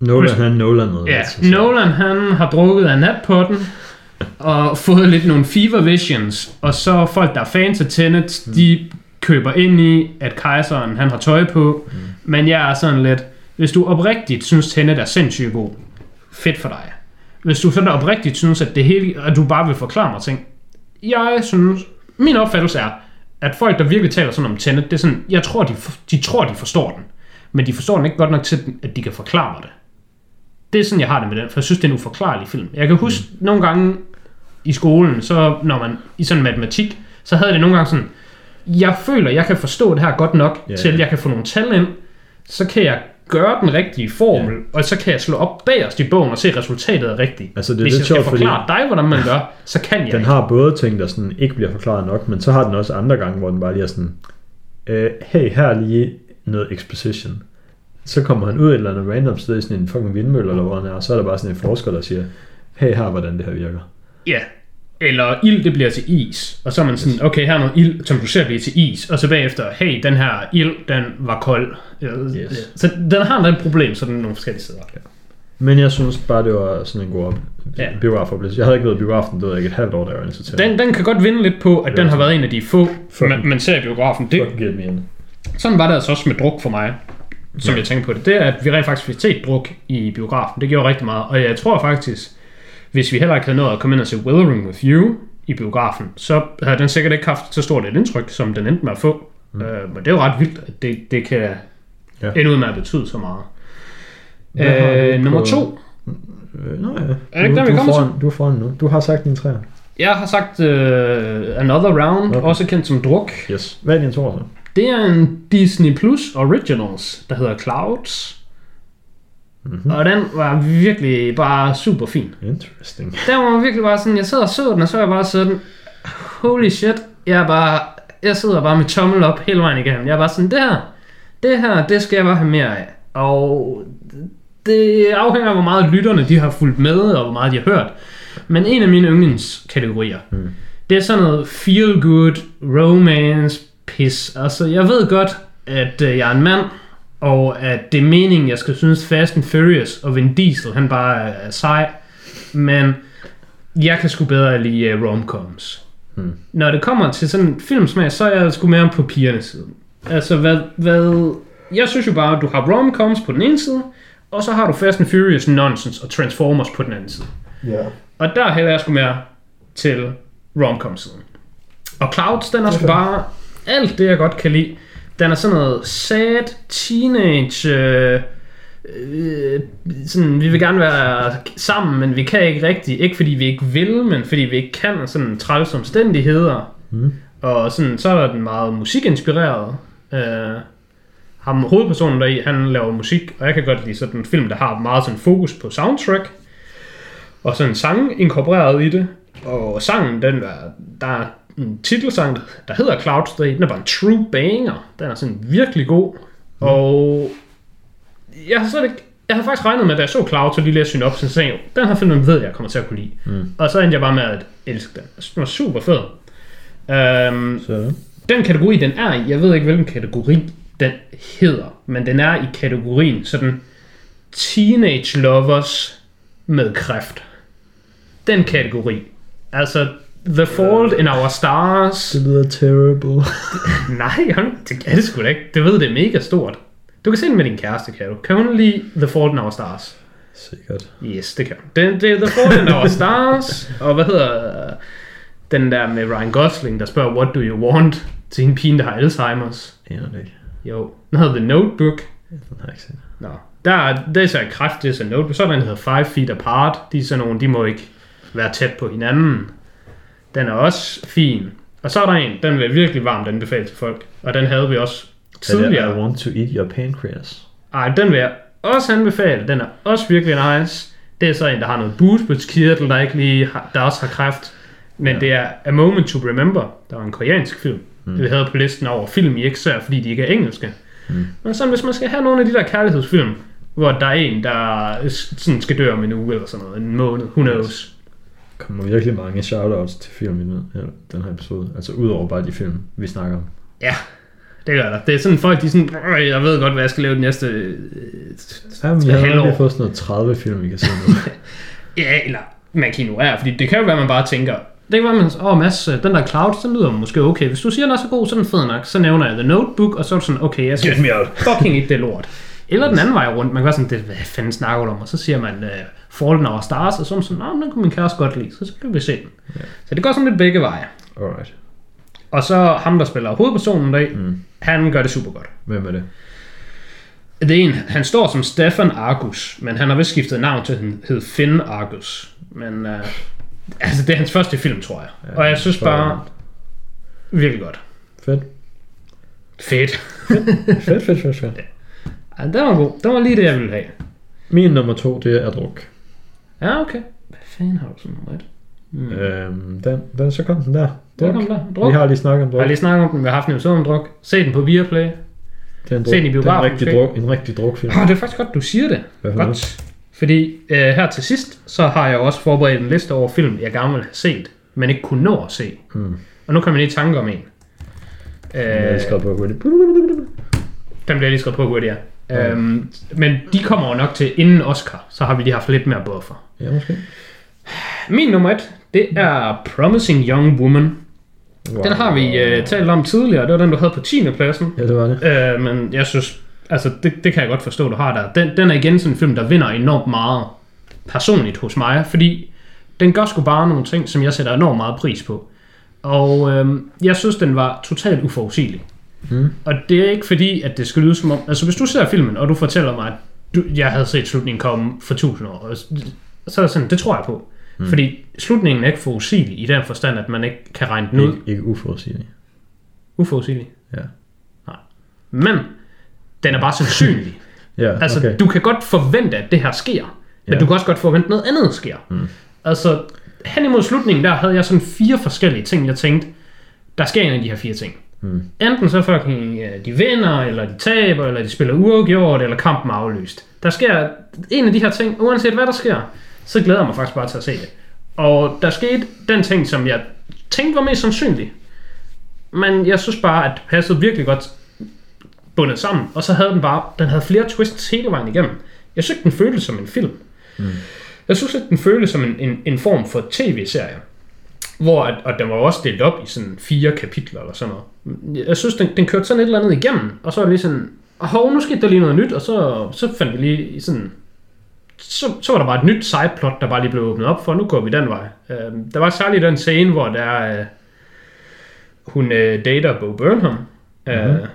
Nolan, han Nolan noget. ja, altså, så- Nolan han har drukket af natpotten, (laughs) og fået lidt nogle fever visions, og så folk, der er fans af Tenet, mm. de køber ind i, at kejseren han har tøj på, mm. men jeg er sådan lidt, hvis du oprigtigt synes, Tenet er sindssygt god, fedt for dig. Hvis du sådan oprigtigt synes, at det hele, at du bare vil forklare mig ting, jeg synes, min opfattelse er, at folk, der virkelig taler sådan om Tenet, det er sådan, jeg tror, de, de tror, de forstår den, men de forstår den ikke godt nok til, at de kan forklare mig det. Det er sådan, jeg har det med den, for jeg synes, det er en uforklarlig film. Jeg kan huske mm. nogle gange i skolen, så når man i sådan matematik, så havde det nogle gange sådan, jeg føler, jeg kan forstå det her godt nok, yeah. til jeg kan få nogle tal ind, så kan jeg gøre den rigtige formel, yeah. og så kan jeg slå op bagerst i bogen og se, at resultatet er rigtigt. Altså, det er Hvis lidt jeg skal sjovt, fordi forklare dig, hvordan man gør, så kan jeg den ikke. har både ting, der sådan ikke bliver forklaret nok, men så har den også andre gange, hvor den bare lige er sådan, øh, hey, her er lige noget exposition. Så kommer han ud et eller andet random sted i sådan en fucking vindmølle, eller hvor han er, og så er der bare sådan en forsker, der siger, hey, her er, hvordan det her virker. Ja. Eller ild, det bliver til is. Og så er man sådan, okay, her er noget ild, som du ser bliver til is. Og så bagefter, hey, den her ild, den var kold. Yes. Yes. Så den har et problem, så den er nogle forskellige steder. Men jeg synes bare, det var sådan en god op- Ja. biografoplevelse. Jeg havde ikke været biografen, det ved jeg ikke, et halvt år, da jeg var til Den, den kan godt vinde lidt på, at den har været en af de få, man, man ser i biografen. Det, sådan var det altså også med druk for mig, som Ja. jeg tænkte på det. Det er, at vi rent faktisk fik set druk i biografen. Det gjorde rigtig meget. Og jeg tror faktisk, hvis vi heller ikke havde nået at komme ind og se Withering With You i biografen, så havde den sikkert ikke haft så stort et indtryk, som den endte med at få. Mm. Øh, men det er jo ret vildt, at det, det kan Ja. ende ud med at betyde så meget. Øh, nummer to. Øh, nå ja. Er det ikke du, den, vi du, er kommer foran, du er foran nu. Du har sagt din træer. Jeg har sagt uh, Another Round, okay. også kendt som druk. Yes. Hvad er din to så? Det er en Disney Plus Originals, der hedder Clouds. Mm-hmm. Og den var virkelig bare super fin. Interesting. Den var virkelig bare sådan, jeg sad og så den, og så var jeg bare sådan, holy shit, jeg er bare, jeg sidder bare med tommel op hele vejen igennem. Jeg er bare sådan, det her, det her, det skal jeg bare have mere af. Og det afhænger af, hvor meget lytterne de har fulgt med, og hvor meget de har hørt. Men en af mine yndlingskategorier, mm. det er sådan noget feel good, romance, pis. Altså, jeg ved godt, at øh, jeg er en mand, og at det er meningen, jeg skal synes Fast and Furious og Vin Diesel, han bare er, er sej. Men jeg kan sgu bedre lide uh, romcoms. Hmm. Når det kommer til sådan en filmsmag, så er jeg sgu mere på pigernes side. Altså, hvad, hvad... Jeg synes jo bare, at du har romcoms på den ene side, og så har du Fast and Furious nonsense og Transformers på den anden side. Ja. Og der hælder jeg sgu mere til romcom-siden. Og Clouds, den er sgu bare alt det, jeg godt kan lide. Den er sådan noget sad, teenage... Øh, øh, sådan, vi vil gerne være sammen, men vi kan ikke rigtigt. Ikke fordi vi ikke vil, men fordi vi ikke kan. Sådan træls omstændigheder. Mm. Og sådan, så er den meget musikinspireret. Øh, ham hovedpersonen deri, han laver musik, og jeg kan godt lide sådan en film, der har meget sådan fokus på soundtrack. Og sådan en sang inkorporeret i det. Og sangen, den er, der er en titelsang, der hedder Clouds, den er bare en true banger. Den er sådan virkelig god. Mm. Og jeg har slet ikke jeg havde faktisk regnet med, da jeg så Cloud, så lige læste synopsen, så tænkte jeg, den her film ved jeg, jeg kommer til at kunne lide. Mm. Og så endte jeg bare med at elske den. Jeg synes, Den var super fed. Um, Så den kategori, den er i, jeg ved ikke, hvilken kategori den hedder, men den er i kategorien sådan teenage lovers med kræft. Den kategori. Altså, The Fault in Our Stars. det lyder terrible. (laughs) Nej, hold- det er det sgu da ikke. Det ved, det er mega stort. Du kan se den med din kæreste, kan du? Kan hun lide The Fault in Our Stars? Sikkert. Yes, det kan hun. Det, det er The Fault in Our Stars. (laughs) Og hvad hedder den der med Ryan Gosling, der spørger, what do you want? Til en pige, der har Alzheimer's. Aner det ikke. Jo, den hedder The Notebook. Den har jeg ikke set. Nå. Der er, det er så er så Notebook. Så er der en, der hedder Five Feet Apart. De er sådan nogle, de må ikke være tæt på hinanden. Den er også fin. Og så er der en, den vil virkelig varmt anbefale til folk. Og den havde vi også Er tidligere. I want to eat your pancreas. Ej, den vil jeg også anbefale. Den er også virkelig nice. Det er så en, der har noget bugspytkirtel, der ikke lige har, der også har kræft. Men ja. det er A Moment to Remember. Der var en koreansk film. Mm. Det vi havde på listen over film, I ikke ser, fordi de ikke er engelske. Mm. Men sådan, hvis man skal have nogle af de der kærlighedsfilm, hvor der er en, der sådan skal dø om en uge eller sådan noget, en måned, who knows. Kommer virkelig mange shoutouts til film i den her, den her episode. Altså udover bare de film, vi snakker om. Ja, det gør der. Det er sådan folk, de er sådan, "Øh, jeg ved godt, hvad jeg skal lave den næste øh, Jamen, jeg har halvår." lige fået sådan noget 30 film, vi kan se nu. (laughs) Ja, eller man kan ignorere, fordi det kan jo være, at man bare tænker, det kan være, man åh Mads, øh, den der Clouds, den lyder måske okay. Hvis du siger, den er så god, så er den fed nok. Så nævner jeg The Notebook, og så er du sådan, okay, jeg out. fucking ikke, det lort. Eller den anden vej rundt, man kan være sådan, det, hvad fanden snakker du om? Og så siger man, uh, Fallen Over Stars, og så man sådan, nej, den kunne min kæreste godt lide, så, så kan vi se den. Ja. Så det går sådan lidt begge veje. Alright. Og så ham, der spiller hovedpersonen dag, Mm. han gør det super godt. Hvem er det? Det er en, han står som Stefan Argus, men han har vist skiftet navn til, han hed Finn Argus. Men uh, altså, det er hans første film, tror jeg. Ja, og jeg synes bare, virkelig godt. Fedt. Fedt. Fedt, fedt, fedt, fedt. Ja, den var god. Den var lige det, jeg ville have. Min nummer to, det er druk. Ja, okay. Hvad fanden har du sådan noget? Mm. Øhm, den, den, så kom den der. Druk. kom der. Druk. Vi har lige snakket om Jeg har druk. lige snakket om den. Vi har haft en episode om druk. Se den på Viaplay. Det er en, druk. Se den i det er en biografen, rigtig, druk, en rigtig drukfilm. Ah, det er faktisk godt, du siger det. Hvad for noget? Godt. Fordi øh, her til sidst, så har jeg også forberedt en liste over film, jeg gerne vil have set, men ikke kunne nå at se. Hmm. Og nu kommer jeg lige tanke om en. Øh, Jeg skrevet på hurtigt. den bliver lige skrevet på hurtigt, ja. Ja. Øhm, men de kommer jo nok til inden Oscar, så har vi lige haft lidt mere buffer. Ja, måske. Min nummer et, det er Promising Young Woman. Wow. Den har vi øh, talt om tidligere, det var den, du havde på 10. pladsen. Ja, det var det. Øh, men jeg synes, altså det, det kan jeg godt forstå, du har der. Den, den er igen sådan en film, der vinder enormt meget personligt hos mig, fordi den gør sgu bare nogle ting, som jeg sætter enormt meget pris på. Og øh, jeg synes, den var totalt uforudsigelig. Mm. Og det er ikke fordi, at det skal lyde som om... Altså hvis du ser filmen, og du fortæller mig, at du, jeg havde set slutningen komme for tusind år, og så er det sådan, det tror jeg på. Mm. Fordi slutningen er ikke forudsigelig i den forstand, at man ikke kan regne den ud. Ikke, ikke uforudsigeligt. Uforudsigelig. Ja. Men den er bare sandsynlig. (laughs) Ja, Altså, okay. okay. du kan godt forvente, at det her sker, men Ja. du kan også godt forvente, at noget andet sker. Mm. Altså, hen imod slutningen, der havde jeg sådan fire forskellige ting, jeg tænkte, der sker en af de her fire ting. Mm. Enten så fucking, øh, de vinder, eller de taber, eller de spiller uafgjort, eller kampen er aflyst. Der sker en af de her ting, uanset hvad der sker, så glæder jeg mig faktisk bare til at se det. Og der skete den ting, som jeg tænkte var mest sandsynlig. Men jeg synes bare, at det passede virkelig godt bundet sammen. Og så havde den bare, den havde flere twists hele vejen igennem. Jeg synes ikke, den føltes som en film. Mm. Jeg synes ikke, den føltes som en, en, en form for tv-serie. Hvor, at, og den var også delt op i sådan fire kapitler eller sådan noget. Jeg synes, den, den kørte sådan et eller andet igennem, og så var det lige sådan, hov, nu skete der lige noget nyt, og så, så fandt vi lige sådan, så, så var der bare et nyt sideplot, der bare lige blev åbnet op for, nu går vi den vej. Øh, der var særligt den scene, hvor der, øh, hun øh, dater Bo Burnham. Mm-hmm.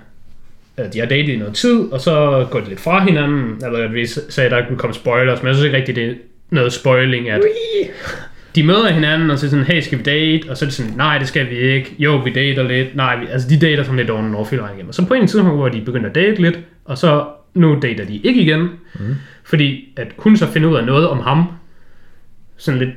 Øh, de har datet i noget tid, og så går de lidt fra hinanden. Jeg ved at vi sagde, at der ville komme spoilers, men jeg synes ikke rigtigt, det er noget spoiling, at de møder hinanden, og så er sådan, hey, skal vi date? Og så er det sådan, nej, det skal vi ikke. Jo, vi dater lidt. Nej, vi, altså de dater sådan lidt over filmen igennem. Og så på en tidspunkt, hvor de begynder at date lidt, og så nu dater de ikke igen. Mm. Fordi at hun så finder ud af noget om ham, sådan lidt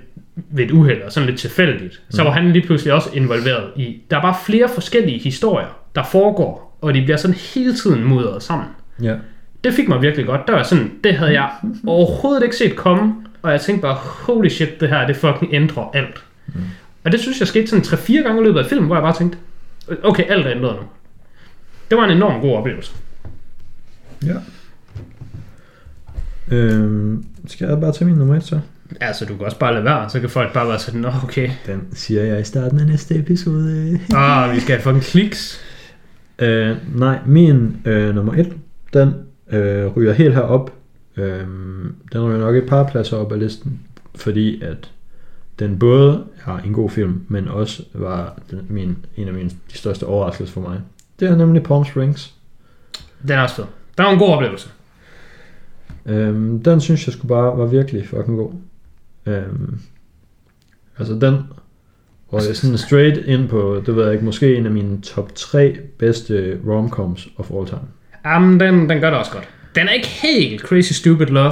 ved et uheld og sådan lidt tilfældigt, så var han lige pludselig også involveret i. Der er bare flere forskellige historier, der foregår, og de bliver sådan hele tiden mudret sammen. Ja. Det fik mig virkelig godt. Der var sådan, det havde jeg (laughs) overhovedet ikke set komme, og jeg tænkte bare, holy shit, det her, det fucking ændrer alt. Mm. Og det synes jeg skete sådan 3-4 gange i løbet af filmen, hvor jeg bare tænkte, okay, alt er ændret nu. Det var en enorm god oplevelse. Ja. Øhm, skal jeg bare tage min nummer et så? Altså, du kan også bare lade være, så kan folk bare være sådan, Nå, okay, Den siger jeg i starten af næste episode. (laughs) ah, vi skal have fucking kliks. Øh, nej, min øh, nummer et, den øh, ryger helt herop. Øh, den ryger nok et par pladser op af listen, fordi at den både er en god film, men også var den, min, en af mine de største overraskelser for mig. Det er nemlig Palm Springs. Den er også fed. Der var en god oplevelse. Øhm, den synes jeg skulle bare var virkelig fucking god. Øhm, altså den og jeg sådan straight ind på, det ved jeg ikke, måske en af mine top 3 bedste romcoms of all time. Jamen, den, den gør det også godt. Den er ikke helt Crazy Stupid Love,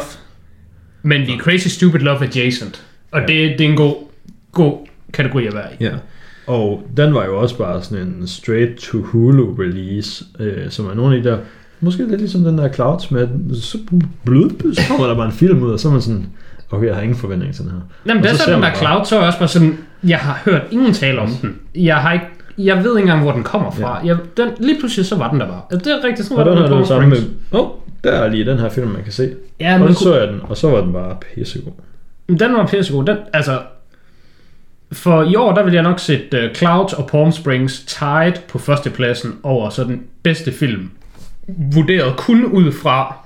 men vi er Crazy Stupid Love adjacent. Og Ja. det, det er en god, god kategori at være i. Ja. Og den var jo også bare sådan en straight to Hulu release, øh, som er nogle af de der, måske lidt ligesom den der Clouds med, så, blød, så kommer der bare en film ud, og så er man sådan, okay, jeg har ingen forventning til den her. Jamen, det er så sådan, den der bare- Cloud, så er også bare sådan, jeg har hørt ingen tale om den. Jeg har ikke, jeg ved ikke engang, hvor den kommer fra. Jeg, den, lige pludselig, så var den der bare. Det er rigtigt, sådan Og var den med det Palm samme med, oh, der er lige den her film, man kan se. Ja, og men så så jeg den, og så var den bare pissegod. Den var pissegod. Den, altså, for i år, der vil jeg nok sætte uh, Clouds og Palm Springs tied på førstepladsen over så den bedste film. Vurderet kun ud fra,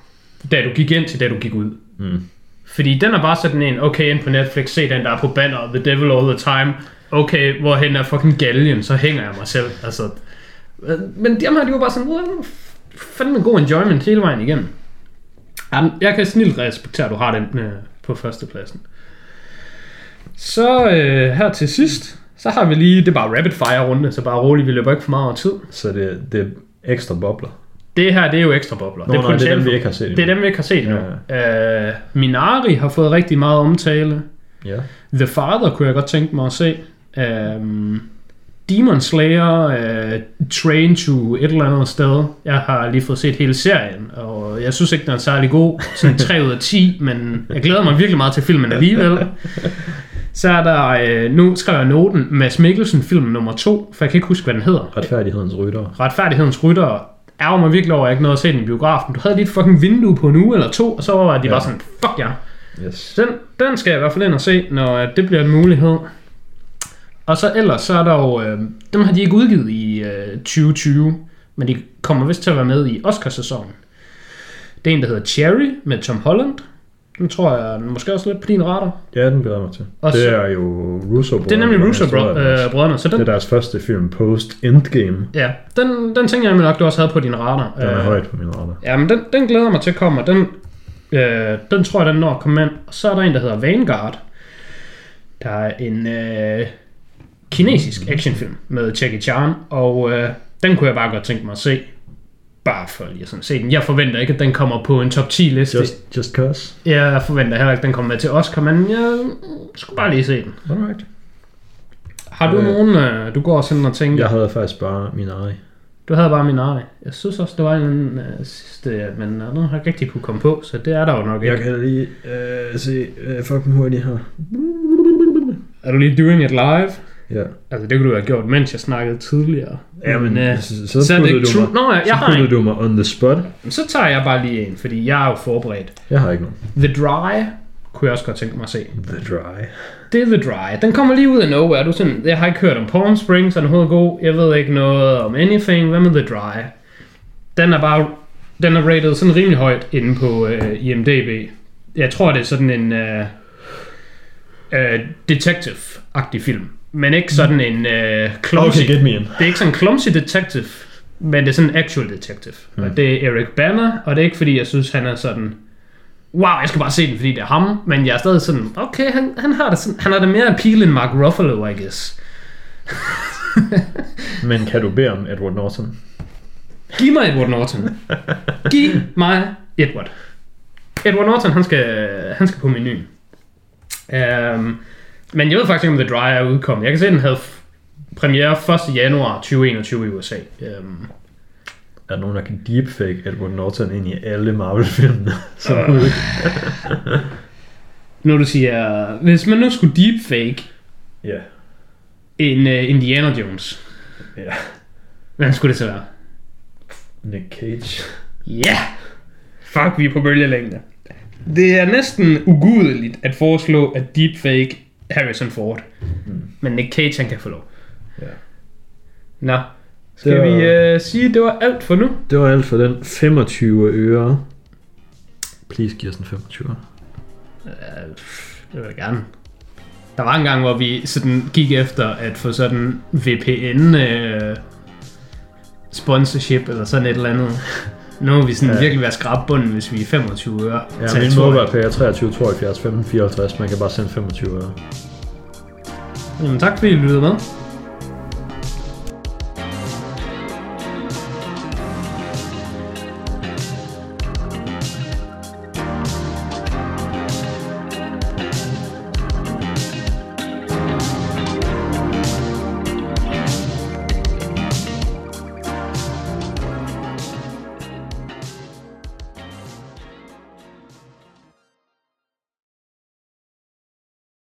da du gik ind til da du gik ud. Mm. Fordi den er bare sådan en, okay, ind på Netflix, se den der er på banner, The Devil All The Time. Okay, hvorhen er fucking galgen, så hænger jeg mig selv. Altså, øh, men dem her, de var bare sådan, "Wow, fandme en god enjoyment hele vejen igennem. Jamen, jeg kan snilt respektere, at du har den øh, på førstepladsen. Så øh, her til sidst, så har vi lige, det er bare rapid fire runde, så bare roligt, vi løber ikke for meget over tid. Så det, det er ekstra bobler. Det her, det er jo ekstra bobler. Nå, nej, det er dem, vi ikke har set Det er dem, vi ikke har set endnu. Ja. Øh, Minari har fået rigtig meget omtale. Ja. The Father kunne jeg godt tænke mig at se. Um, Demon Slayer, uh, Train to et eller andet sted. Jeg har lige fået set hele serien, og jeg synes ikke, den er særlig god. Sådan 3 ud af 10, men jeg glæder mig virkelig meget til filmen alligevel. Så er der, uh, nu skriver jeg noten, Mads Mikkelsen film nummer 2, for jeg kan ikke huske, hvad den hedder. Retfærdighedens rytter. Retfærdighedens Rytter ærger mig virkelig over, at jeg ikke nåede at se den i biografen. Du havde lige et fucking vindue på en uge eller to, og så var de Ja. ja. bare sådan, fuck ja. Yes. Den, den skal jeg i hvert fald ind og se, når øh, det bliver en mulighed. Og så ellers, så er der jo, øh, dem har de ikke udgivet i øh, 2020, men de kommer vist til at være med i Oscarsæsonen. Det er en, der hedder Cherry med Tom Holland. Den tror jeg måske også lidt på din radar. Ja, den glæder mig til. Og det så- er jo russo Det er nemlig Russo-brødrene, så Det den, er deres første film post-endgame. ja, den, den tænker jeg nok, du også havde på din radar. Den er Øh, højt på min radar. Ja, men den, den glæder mig til at komme, den, øh, den tror jeg, den når at komme ind. Og så er der en, der hedder Vanguard. Der er en øh, kinesisk actionfilm med Jackie Chan, og øh, den kunne jeg bare godt tænke mig at se. Bare for lige sådan se den. Jeg forventer ikke, at den kommer på en top 10 liste. Just, just cause. Jeg forventer heller ikke, at den kommer med til Oscar, men jeg skulle bare lige se den. Alright. Har du Øh. nogen, øh, du går sådan og tænker? Jeg havde faktisk bare min egen. Du havde bare min egen. Jeg synes også, det var en øh, sidste, men øh, den har rigtig kunne komme på, så det er der jo nok ikke. Jeg kan lige øh, se øh, fucking hurtigt her. Er du lige doing it live? Ja. Altså, det kunne du have gjort, mens jeg snakkede tidligere. Jamen, øh, så, så, så er det ikke du true. mig, Nå, ja, så jeg har en. du mig on the spot. Så tager jeg bare lige en, fordi jeg er jo forberedt. Jeg har ikke nogen. The Dry kunne jeg også godt tænke mig at se. The Dry. Det er The Dry. Den kommer lige ud af nowhere. Du er sådan, jeg har ikke hørt om Palm Springs, er den overhovedet god? Jeg ved ikke noget om anything. Hvad med The Dry? Den er bare, den er rated sådan rimelig højt inde på uh, IMDb. Jeg tror, det er sådan en uh, uh, detective-agtig film. Men ikke sådan en uh, clumsy. Okay, get me in. Det er ikke sådan en clumsy detective, men det er sådan en actual detective. Mm. Og det er Eric Banner, og det er ikke fordi, jeg synes, han er sådan... Wow, jeg skal bare se den, fordi det er ham. Men jeg er stadig sådan, okay, han, han har det sådan, han har det mere appeal end Mark Ruffalo, I guess. (laughs) Men kan du bede om Edward Norton? Giv mig Edward Norton. Giv mig Edward. Edward Norton, han skal, han skal på menuen. Um, men jeg ved faktisk ikke, om The Dry er udkommet. Jeg kan se, at den havde premiere 1. januar 2021 i USA. Um, Er der nogen, der kan deepfake Edward Norton ind i alle Marvel-filmene? (laughs) Som Øh. muligt? (laughs) når du siger, hvis man nu skulle deepfake Ja. en uh, Indiana Jones, Ja. hvem skulle det så være? Nick Cage. Ja! Yeah. Fuck, vi er på bølgelængde. Det er næsten ugudeligt at foreslå at deepfake Harrison Ford. Mm. Men Nick Cage, han kan få lov. Ja. Nå, skal Det var- vi uh, sige, at det var alt for nu? Det var alt for den 25 øre. Please giv os en 25 øre. Uh, det vil jeg gerne. Der var en gang, hvor vi sådan gik efter at få sådan VPN uh, sponsorship eller sådan et eller andet. (laughs) Nu må vi sådan Ja. virkelig være skrab bunden, hvis vi er 25 øre. Ja, min mobile er 23 72 15 54. Man kan bare sende 25 øre. Jamen tak fordi I lyttede med.